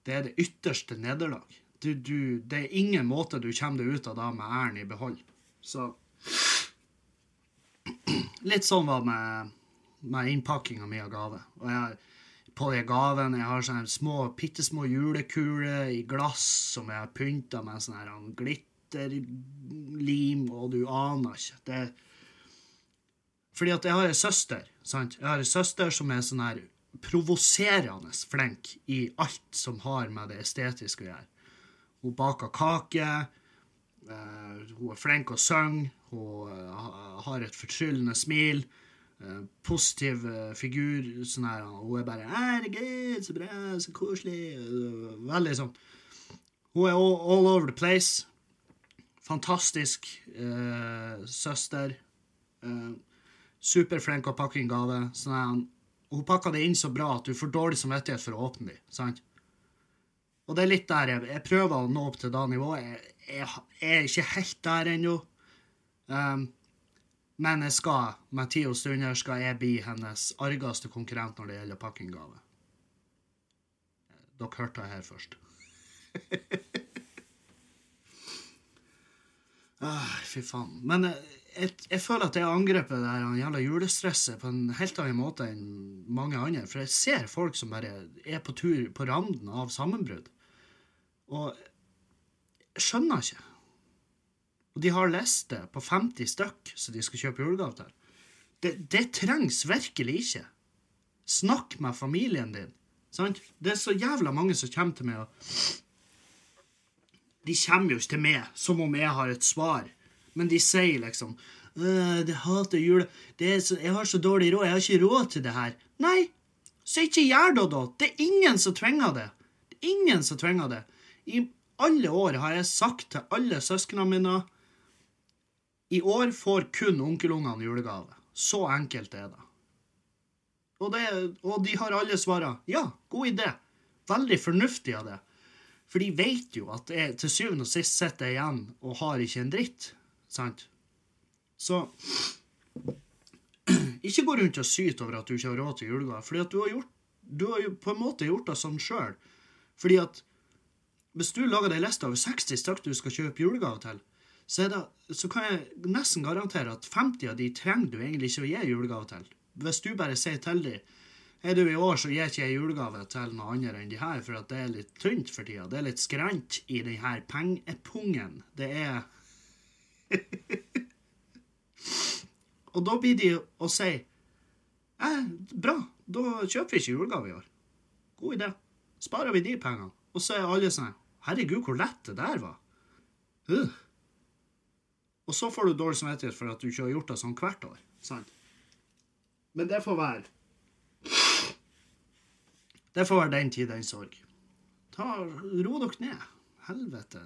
det er det ytterste nederlag. Du, du, det er ingen måte du kommer deg ut av det med æren i behold. Så Litt sånn var det med, med innpakkinga mi av gave. Og jeg, på de gavene jeg har sånne små, bitte små julekuler i glass som jeg har pynta med sånn glitterlim, og du aner ikke. Det Fordi at jeg har ei søster, sant? Jeg har ei søster som er sånn her provoserende flink i alt som har med det estetiske å gjøre. Hun baker kake. Uh, hun er flink å synge. Hun uh, har et fortryllende smil. Uh, positiv figur. Sånn her, hun er bare 'Herregud, så bra, så koselig'. veldig sånn. Hun er all, over the place. Fantastisk søster. Superflink å pakke inn gave. Sånn hun pakker det inn så bra at du får dårlig samvittighet for å åpne dem. sant? Og det er litt der jeg, jeg prøver å nå opp til det nivået. Jeg, jeg, jeg er ikke helt der ennå. Um, men jeg skal, med tid og stunder, skal jeg bli hennes argeste konkurrent når det gjelder pakkinggave. Dere hørte det her først. [LAUGHS] ah, fy faen. Men jeg, jeg, jeg, føler at jeg angrepet det her jævla julestresset på en helt annen måte enn mange andre. For jeg ser folk som bare er på tur på randen av sammenbrudd. Og jeg skjønner ikke. Og de har liste på 50 stykk som de skal kjøpe julegave til. Det, det, trengs virkelig ikke. Snakk med familien din. Sant? Det er så jævla mange som kommer til meg og De kommer jo ikke til meg som om jeg har et svar, men de sier liksom det hater jule... Så, jeg har så dårlig råd. Jeg har ikke råd til det her. Nei, så ikke gjør det, da. Det er ingen som trenger det. Det er ingen som trenger det. I alle år har jeg sagt til alle søsknene mine i år får kun onkelungene julegave. Så enkelt er det. Og, det. og, de har alle svara ja, god idé. Veldig fornuftig av det. For de vet jo at jeg til syvende og sist sitter igjen og har ikke en dritt. Sant? Så [CLEARS THROAT] ikke gå rundt og syte over at du ikke har råd til julegave. Fordi at du har, gjort, du har jo på en måte gjort det sånn sjøl. Fordi at hvis du lager deg liste over 60 stykker du skal kjøpe julegave til, så, det, så, kan jeg nesten garantere at 50 av de trenger du egentlig ikke å gi julegave til. Hvis du bare sier til dem er du i år, så gir ikke jeg julegave til noe annet enn de her, for at det er litt tynt for tida. Det er litt skrant i denne pengepungen. Det er [LAUGHS] Og da blir de å si eh, bra, da kjøper vi ikke julegave i år. God idé. Sparer vi de pengene. Og så er alle sånn Herregud, hvor lett det der var. Uh. Og så får du dårlig samvittighet for at du ikke har gjort det sånn hvert år. Sant? Men det får være Det får være den tid, den sorg. Ta, ro dere ned. Helvete.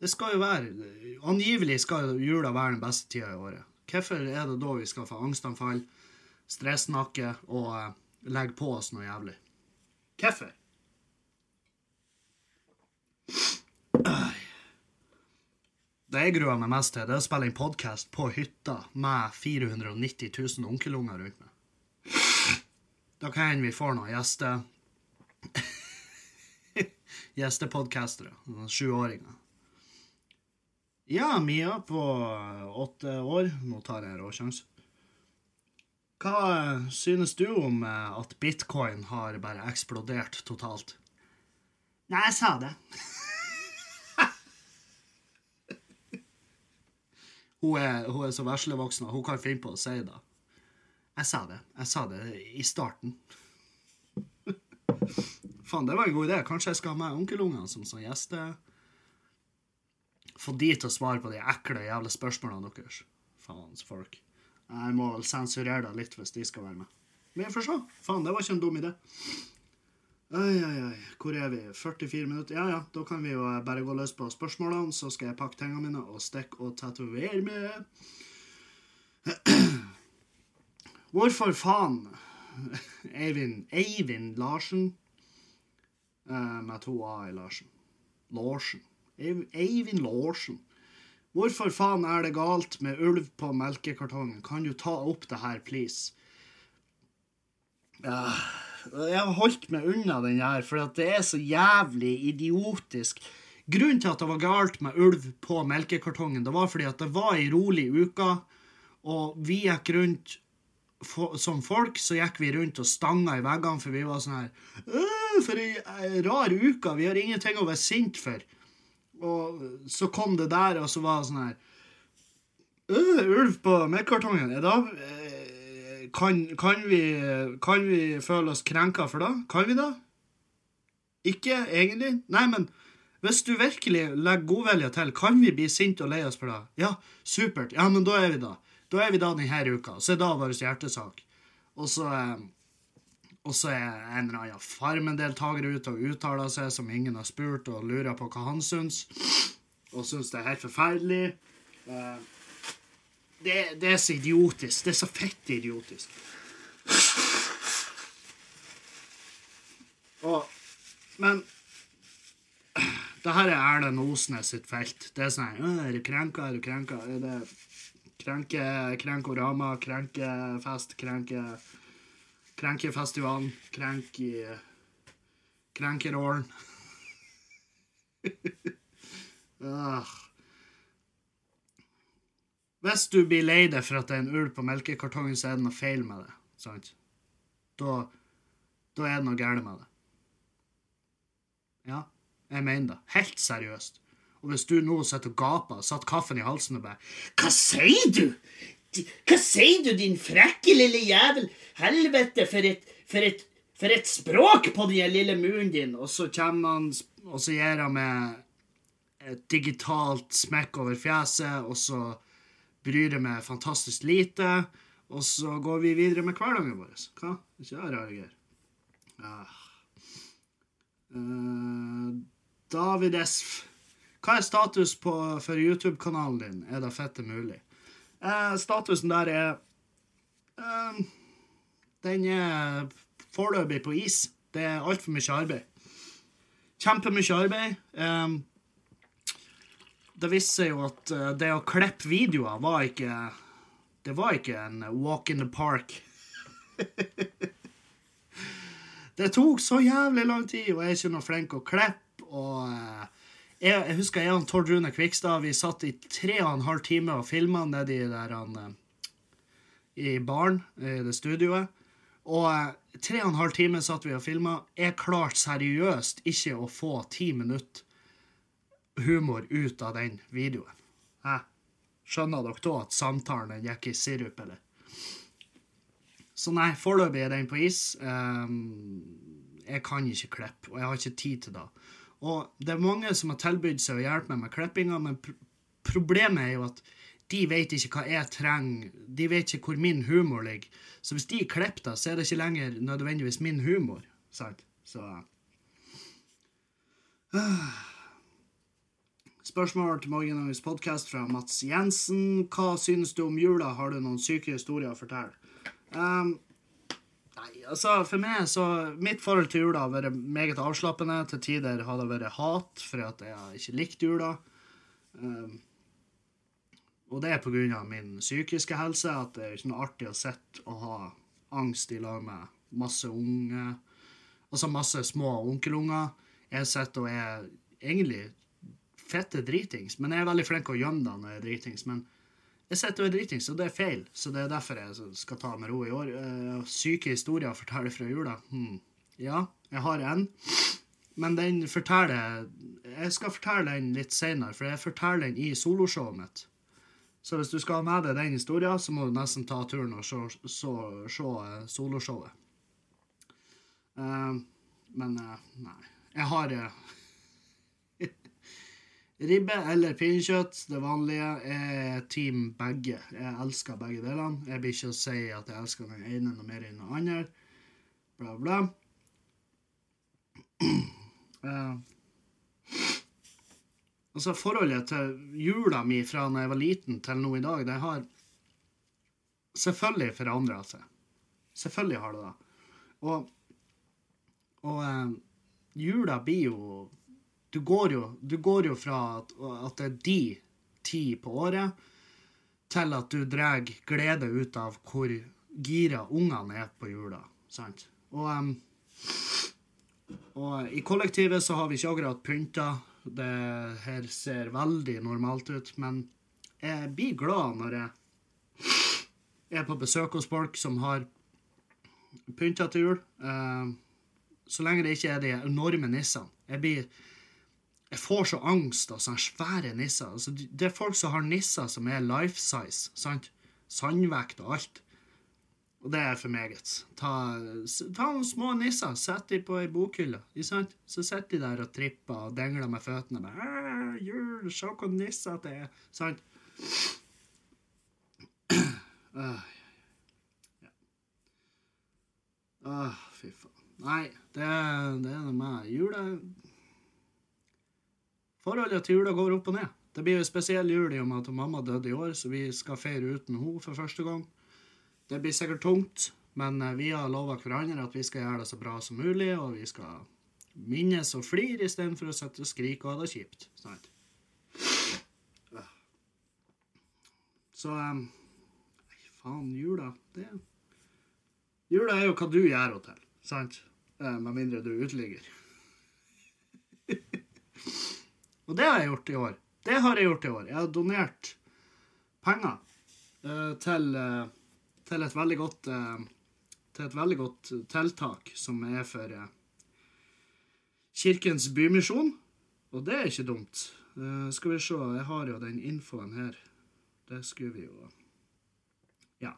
Det skal jo være Angivelig skal jula være den beste tida i året. Hvorfor er det da vi skal få angstanfall, stressnakke og uh, legge på oss noe jævlig? Hvorfor? Det jeg gruer meg mest til, det er å spille en podkast på hytta med 490 000 onkelunger rundt meg. Da kan hende vi får noen gjester [LAUGHS] Gjestepodkastere. Sjuåringer. Ja, Mia på åtte år. Nå tar jeg råsjanse. Hva synes du om eh, at bitcoin har bare eksplodert totalt? Nei, jeg sa det. [LAUGHS] Hun er, hun er så veslevoksen at hun kan finne på å si det. Jeg sa det. Jeg sa det i starten. [LAUGHS] Faen, det var en god idé. Kanskje jeg skal ha med onkelungene som sånn gjester. Få de til å svare på de ekle jævla spørsmålene deres. Faens folk. Jeg må vel sensurere det litt hvis de skal være med. Men vi får se. Faen, det var ikke en dum idé. Oi, oi, oi. Hvor er vi? 44 minutter? Ja, ja, da kan vi jo bare gå løs på spørsmålene, så skal jeg pakke tingene mine og stikke og tatovere med. [CLEARS THROAT] Hvorfor faen [LAUGHS] Eivind, Eivind Larsen uh, med to A i Larsen. Larsen. Eiv- Eivind Larsen. Hvorfor faen er det galt med ulv på melkekartongen? Kan du ta opp det her, please? Jeg har holdt meg unna den her, for det er så jævlig idiotisk. Grunnen til at det var galt med ulv på melkekartongen, det var fordi at det var ei rolig uke, og vi gikk rundt som folk, så gikk vi rundt og stanga i veggene, for vi var sånn her «Øh, For ei ei rar uke, vi har ingenting å være sint for. Og så kom det der, og så var det sånn her «Øh, Ulv på melkekartongen. Ja, da eh, kan, kan, vi, kan vi føle oss krenka for det? Kan vi det? Ikke egentlig? Nei, men hvis du virkelig legger godvilje til, kan vi bli sinte og lei oss for det? Ja, supert. Ja, men da er vi da. Da er vi da denne uka. Så er det vår hjertesak. Og så eh, og så er en eller annen Farmen-deltaker ute og uttaler seg som ingen har spurt, og lurer på hva han syns. Og syns det er helt forferdelig. Eh, det, det er så idiotisk. Det er så fett idiotisk. Og, men det her er Erlend Osnes sitt felt. Det er sånn Er du krenka, er du krenka? Er det krenke, krenkorama, krenkefest, krenke Krenkefestivalen, krenk i Krenkerålen. [LAUGHS] ah. Hvis du blir lei deg for at det er en ulv på melkekartongen, så er det noe feil med det. Sant? Da, da er det noe galt med det. Ja, jeg mener det. Helt seriøst. Og hvis du nå sitter og gaper, satt kaffen i halsen og bare Hva sier du? Hva sier du, din frekke lille jævel? Helvete, for et, for et, for et språk på den lille munnen din. Og så kommer han, og så gir han meg et digitalt smekk over fjeset, og så bryr jeg meg fantastisk lite. Og så går vi videre med hverdagen vår. Hva? Ikke det rare greier? Ah. Uh, David Esf. Hva er status på, for YouTube-kanalen din? Er det fette mulig? Eh, statusen der er eh, Den er foreløpig på is. Det er altfor mye arbeid. Kjempemye arbeid. Eh, det viste seg jo at eh, det å klippe videoer var ikke Det var ikke en walk in the park. [LAUGHS] det tok så jævlig lang tid, og jeg er ikke noe flink å klippe. Og eh, jeg, jeg husker jeg og Tord Rune Kvikstad vi satt i tre og en halv time og filma nedi der han eh, i baren, i det studioet. Og eh, tre og en halv time satt vi og filma. Jeg klarte seriøst ikke å få ti minutter humor ut av den videoen. Hæ? Skjønner dere da at samtalen gikk i sirup, eller? Så nei, foreløpig er den på is. Ehm, jeg kan ikke klippe, og jeg har ikke tid til det. Og det er mange som har tilbudt seg å hjelpe meg med klippinga, men pr problemet er jo at de vet ikke hva jeg trenger. De vet ikke hvor min humor ligger. Så hvis de klipper det, så er det ikke lenger nødvendigvis min humor. Sant? Så Spørsmål til morgendagens podkast fra Mats Jensen. Hva synes du om jula? Har du noen syke historier å fortelle? Um, nei, altså, for meg så Mitt forhold til jula har vært meget avslappende. Til tider har det vært hat, for at jeg har ikke likt jula. Um, og det er på grunn av min psykiske helse, at det er ikke noe artig å sitte og ha angst i lag med masse unge Altså masse små onkelunger. Jeg sitter og er egentlig fette dritings, men jeg er veldig flink til å gjemme det når jeg er dritings. Men jeg sitter og er dritings, og det er feil, så det er derfor jeg skal ta med ro i år. Eh, syke historier forteller fra jula. Hmm. Ja, jeg har en, men den forteller Jeg skal fortelle den litt senere, for jeg forteller den i soloshowet mitt. Så hvis du skal ha med deg den historien, så må du nesten ta turen og se, se, eh, soloshowet. Uh, men uh, nei. Jeg har eh, Ribbe eller pinnekjøtt, det vanlige. Er team begge. Jeg elsker begge delene. Jeg blir ikke å si at jeg elsker den ene noe mer enn den andre. Bla, bla. Uh, [CLEARS THROAT] altså, forholdet til jula mi fra da jeg var liten til nå i dag, det har selvfølgelig forandra seg. Selvfølgelig har det det. Og, og uh, jula blir jo Du går jo, du går jo fra at, at det er de ti på året, til at du drar glede ut av hvor gira ungene er på jula. Sant? Og, um, og i kollektivet så har vi ikke akkurat pynta. Det her ser veldig normalt ut, men jeg blir glad når jeg er på besøk hos folk som har pynta til jul. Uh, så lenge det ikke er de enorme nissene. Jeg blir jeg får så angst av sånne svære nisser. Altså, det er folk som har nisser som er life size. sant? Sandvekt og alt. Og det er for meget. Ta, ta noen små nisser, sett dem på ei bokhylle. sant? Så sitter de der og tripper og dingler med føttene. Bare, «Æ, jul, se hvor nisser det er. Sant? Uh, ja. uh, fy faen. Nei, det, det er noe med jula Forholdet til jula går opp og ned. Det blir jo spesiell jul i og med at mamma døde i år, så vi skal feire uten henne for første gang. Det blir sikkert tungt, men eh, vi har lova hverandre at vi skal gjøre det så bra som mulig, og vi skal minnes og flire istedenfor å sitte og skrike og ha det kjipt. Sant? Så um, faen, jula det er... Jula er jo hva du gjør henne til, sant? Eh, Med mindre du er uteligger. [LAUGHS] Og det har jeg gjort i år. Det har jeg gjort i år. Jeg har donert penger uh, til, uh, til et veldig godt uh, til et veldig godt tiltak som er for Kirkens Bymisjon. Og det er ikke dumt. Skal vi se, jeg har jo den infoen her. Det skulle vi jo Ja.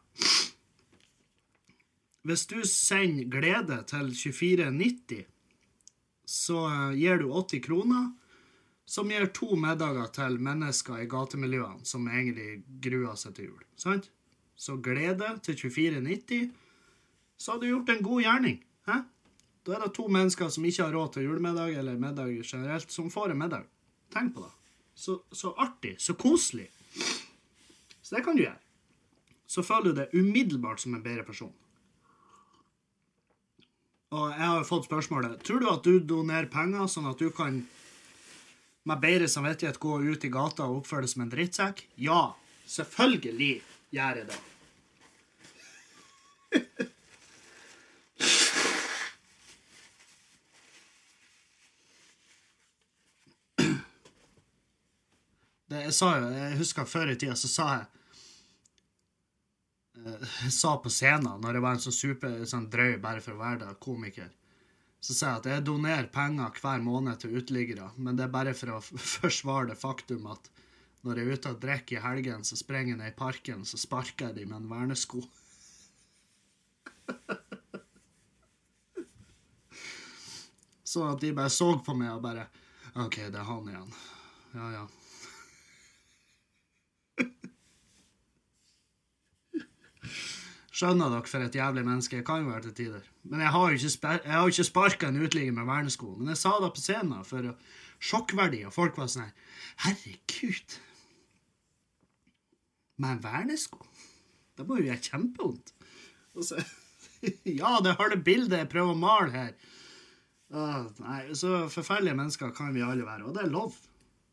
Hvis du sender glede til 2490, så gir du 80 kroner som gir to middager til mennesker i gatemiljøene som egentlig gruer seg til jul. Sant? Så glede til 24,90, så har du gjort en god gjerning. Hæ? Da er det to mennesker som ikke har råd til julemiddag eller middag generelt, som får en middag. Tenk på det. Så, så artig. Så koselig. Så det kan du gjøre. Så føler du deg umiddelbart som en bedre person. Og jeg har fått spørsmålet Tror du at du donerer penger sånn at du kan med bedre samvittighet gå ut i gata og oppføre deg som en drittsekk? Ja, selvfølgelig gjør jeg det. Det, jeg sa jo, jeg husker før i tida, så sa jeg eh, Jeg sa på scenen, når jeg var en sånn super sånn drøy bare for å være der, komiker så sier jeg at jeg donerer penger hver måned til uteliggere, men det er bare for å forsvare det faktum at når jeg er ute og drikker i helgen, så springer jeg ned i parken, så sparker jeg dem med en vernesko. [LAUGHS] Sånn at de bare så på meg og bare OK, det er han igjen. Ja, ja. Skjønner dere for et jævlig menneske jeg kan være til tider. Men jeg har jo ikke, jeg ikke sparka en uteligger med vernesko. Men jeg sa det på scenen for sjokkverdi, og folk var sånn her Herregud. Med vernesko? Det må jo gjøre kjempevondt. Og så [LAUGHS] Ja, det har det bildet jeg prøver å male her. Uh, nei, så forferdelige mennesker kan vi alle være, og det er lov.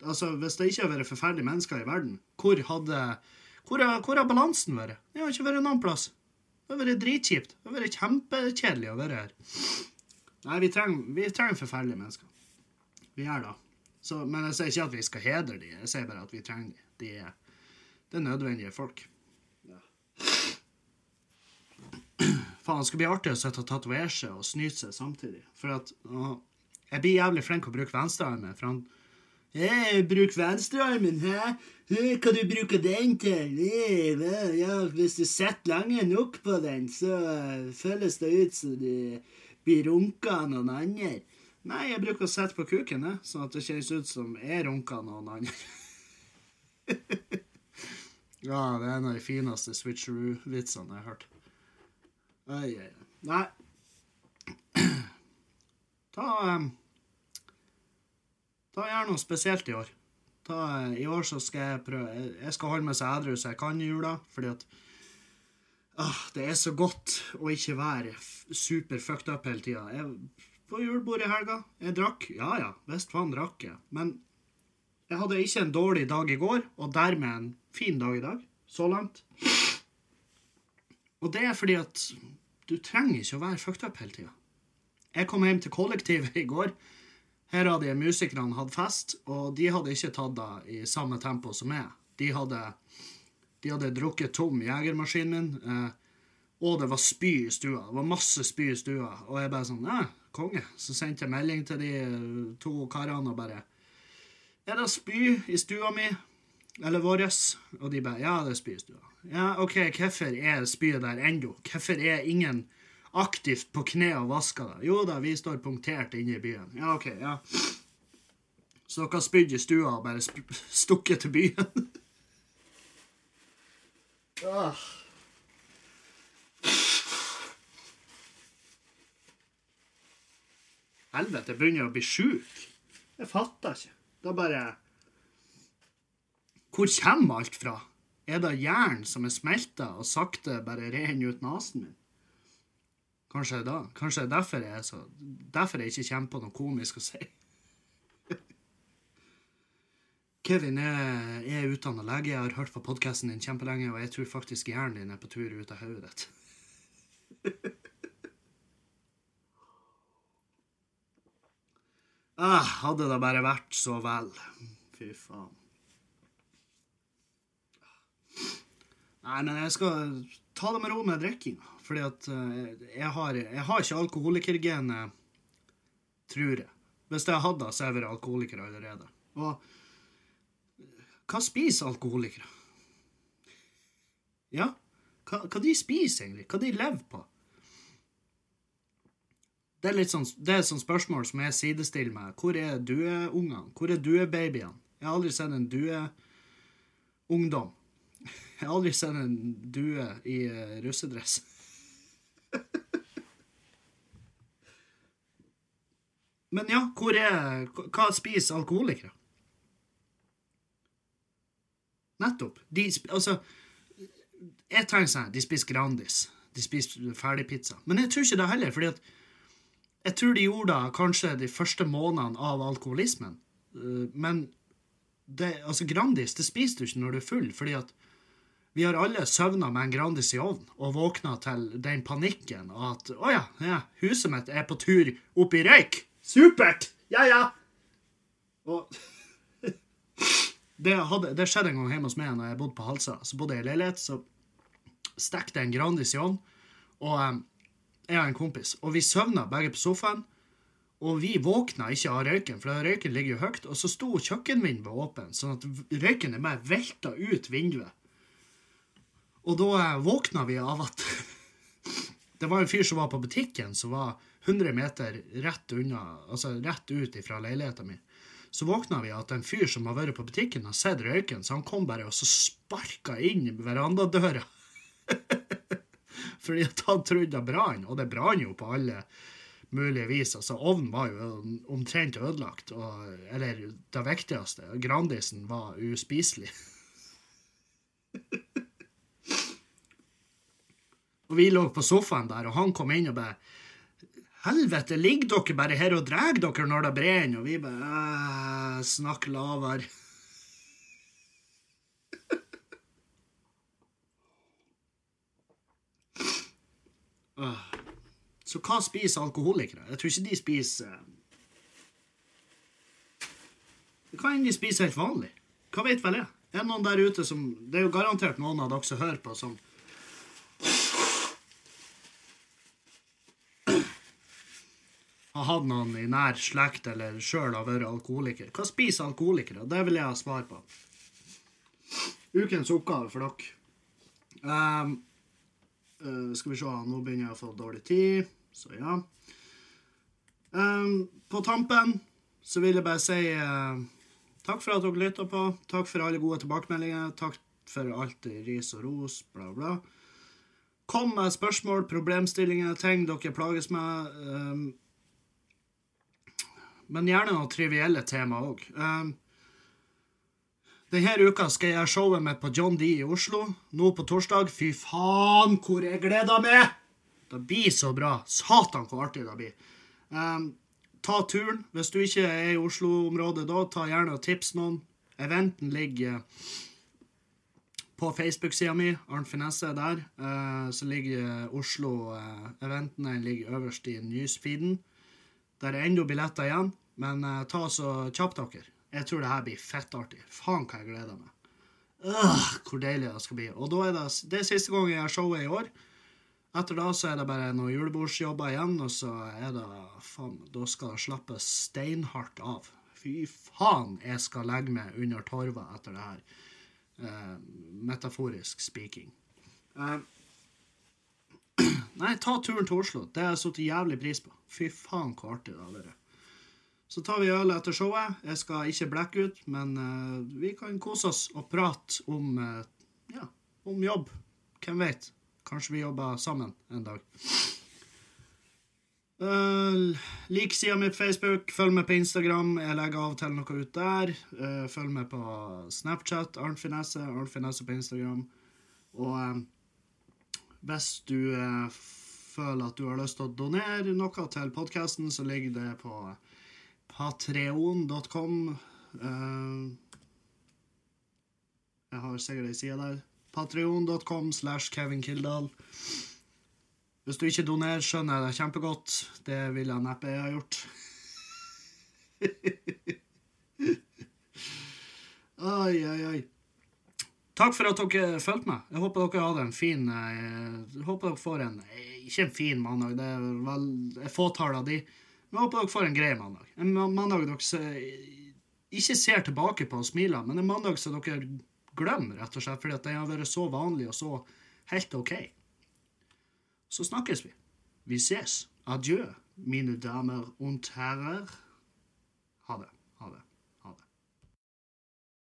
Altså, Hvis det ikke hadde vært forferdelige mennesker i verden, hvor hadde hvor har balansen vært? Det har ikke vært noen plass. Det har vært dritkjipt. Det har vært kjempekjedelig å være her. Nei, vi trenger, vi forferdelige mennesker. Vi gjør det. Så, men jeg sier ikke at vi skal hedre dem. Jeg sier bare at vi trenger dem. De er, det er nødvendige folk. Faen, det skal bli artig å sitte og tatovere seg og snyte seg samtidig. For at å, Jeg blir jævlig flink å bruke venstrearmen. For han Hei, bruk venstrearmen, hæ? Hey, Hva du bruker den til? Hey, ja, hvis du sitter lenge nok på den, så føles det ut som du blir runka av noen andre. Nei, jeg bruker å sette på kuken, jeg, sånn at det kjennes ut som jeg runka noen andre. [LAUGHS] ja, det er en av de fineste switcheroo-vitsene jeg har hørt. Oi, oi, oi. Nei. [CLEARS THROAT] Ta um, Ta Gjør noe spesielt i år. Ta, I år så skal jeg prøve Jeg skal holde meg så edru så jeg kan i jula, fordi at ah, Det er så godt å ikke være super fucked up hele tida. På julebord i helga. Jeg drakk. Ja ja, visst faen drakk jeg. Men jeg hadde ikke en dårlig dag i går, og dermed en fin dag i dag. Så langt. Og det er fordi at du trenger ikke å være fucked up hele tida. Jeg kom hjem til kollektivet i går. Her hadde musikerne hatt fest, og de hadde ikke tatt det i samme tempo som meg. De hadde, de hadde drukket tom jegermaskinen min, eh, og det var spy i stua. Det var masse spy i stua. Og jeg bare sånn Ja, konge. Så sendte jeg melding til de to karene og bare Er det spy i stua mi? Eller våres? Og de bare Ja, det er spy i stua. Ja, OK, hvorfor er spyet der ennå? Hvorfor er ingen aktivt på kne og vasker det? Jo da, vi står punktert inne i byen. Ja, OK, ja. Så dere har spydd i stua og bare stukket til byen? [LAUGHS] ah. Helvete, jeg begynner å bli sjuk. Jeg fatter ikke. Er bare Hvor kommer alt fra? Er det jern som er smelta og sakte bare renner ut nesen min? Kanskje er Kanskje er derfor jeg, så, derfor jeg ikke kommer på noe komisk å si. [LAUGHS] Kevin er, er utdanna lege. Jeg har hørt på podkasten din kjempelenge, og jeg tror faktisk hjernen din er på tur ut av hodet ditt. [LAUGHS] ah, hadde det bare vært så vel. Fy faen. Nei, men jeg skal ta det med ro med drikking. Fordi at uh, jeg, har, jeg har ikke alkoholikergenet, tror jeg. Hvis jeg hadde det, så er jeg vært alkoholiker allerede. Og hva spiser alkoholikere? Ja, hva, hva de spiser egentlig? Hva de lever på? Det er, litt sånn, det er et sånt spørsmål som jeg sidestiller med. Hvor er dueungene? Hvor er duebabyene? Jeg har aldri sett en dueungdom. Jeg har aldri sett en due i uh, russedress. Men ja, hvor er Hva spiser alkoholikere? Nettopp. De, altså Jeg tenker sånn De spiser Grandis. De spiser ferdigpizza. Men jeg tror ikke det heller, fordi at jeg tror de gjorde det kanskje de første månedene av alkoholismen. Eh, men det, altså Grandis det spiser du ikke når du er full, fordi at vi har alle søvna med en Grandis i ovnen og våkna til den panikken at 'Å ja, ja, huset mitt er på tur opp i røyk'. Supert! Ja, ja. Og [LAUGHS] det, hadde, det, skjedde en gang hjemme hos meg når jeg bodde på Halsa. Så bodde jeg i leilighet, så stekte jeg en Grandis i ovnen. Og um, jeg og en kompis. Og vi søvna begge på sofaen. Og vi våkna ikke av røyken, for røyken ligger jo høyt. Og så sto kjøkkenvinduet åpent, sånn at røyken er bare velta ut vinduet. Og da eh, våkna vi av at [LAUGHS] det var en fyr som var på butikken, som var 100 meter rett unna, altså rett ut fra leiligheta mi. Så våkna vi at en fyr som har vært på butikken, har sett røyken, så han kom bare og så sparka inn verandadøra. [LAUGHS] Fordi at han trodde det brann, og det brann jo på alle mulige vis. Altså, ovnen var jo omtrent ødelagt, og, eller det viktigste, Grandisen var uspiselig. [LAUGHS] Og vi lå på sofaen der, og han kom inn og bare Helvete, ligger dere bare her og drar dere når det brenner? Og vi bare Snakk lavere. [LAUGHS] Så hva spiser alkoholikere? Jeg tror ikke de spiser Hva enn de spiser helt vanlig. Hva vet vel jeg? Er det noen der ute som Det er jo garantert noen av dere som hører på, som har hatt noen i nær slekt eller sjøl har vært alkoholiker. Hva spiser alkoholikere? Det vil jeg ha svar på. Ukens oppgave for dere. Um, uh, skal vi se, nå begynner jeg å få dårlig tid, så ja. Um, på tampen så vil jeg bare si uh, takk for at dere lytta på. Takk for alle gode tilbakemeldinger. Takk for alt ris og ros, bla, bla. Kom med spørsmål, problemstillinger, ting dere plages med. Um, men gjerne noen trivielle tema òg. Um, denne uka skal jeg showet mitt på John D i Oslo. Nå på torsdag. Fy faen, hvor jeg gleder meg! Det blir så bra. Satan, hvor artig det blir. Um, ta turen. Hvis du ikke er i Oslo-området da, ta gjerne og tips noen. Eventen ligger på Facebook-sida mi. Arnt Finesse er der. Uh, så ligger Oslo-eventen den ligger øverst i newsfeeden. Der er ennå billetter igjen, men uh, ta så kjapp dere. Jeg tror det her blir fettartig. Faen hva jeg gleder meg. Øh, hvor deilig det skal bli. Og da er det, det er siste gang jeg har showet i år. Etter da så er det bare noen julebordsjobber igjen, og så er det faen, Da skal det slappes steinhardt av. Fy faen, jeg skal legge meg under torva etter det her. Uh, metaforisk speaking. Eh, nei, ta turen til Oslo. Det har jeg satt jævlig pris på. Fy faen, så artig det har vært. Så tar vi øl etter showet. Jeg skal ikke blekke ut, men uh, vi kan kose oss og prate om, uh, ja, om jobb. Hvem vet? Kanskje vi jobber sammen en dag. Uh, lik sida mi på Facebook, følg med på Instagram. Jeg legger av og til noe ut der. Uh, følg med på Snapchat, Arnt Finesse, Arnt Finesse på Instagram. Og uh, hvis du føler at du har lyst til å donere noe til podkasten, så ligger det på patreon.com. jeg har sikkert ei side der. Patreon.com slash Kevin Kildahl. Hvis du ikke donerer, skjønner jeg det kjempegodt. Det ville jeg neppe jeg ha gjort. [LAUGHS] oi, oi, oi. Takk for at dere fulgte meg. Jeg håper dere hadde en fin Jeg håper dere får en Ikke en fin mandag, det er vel et fåtall av de. Men jeg håper dere får en grei mandag. En mandag dere ikke ser tilbake på og smiler, men en mandag som dere glemmer, rett og slett, fordi at den har vært så vanlig og så helt OK så snakkes vi. Vi ses. Adjø, mine damer og herrer.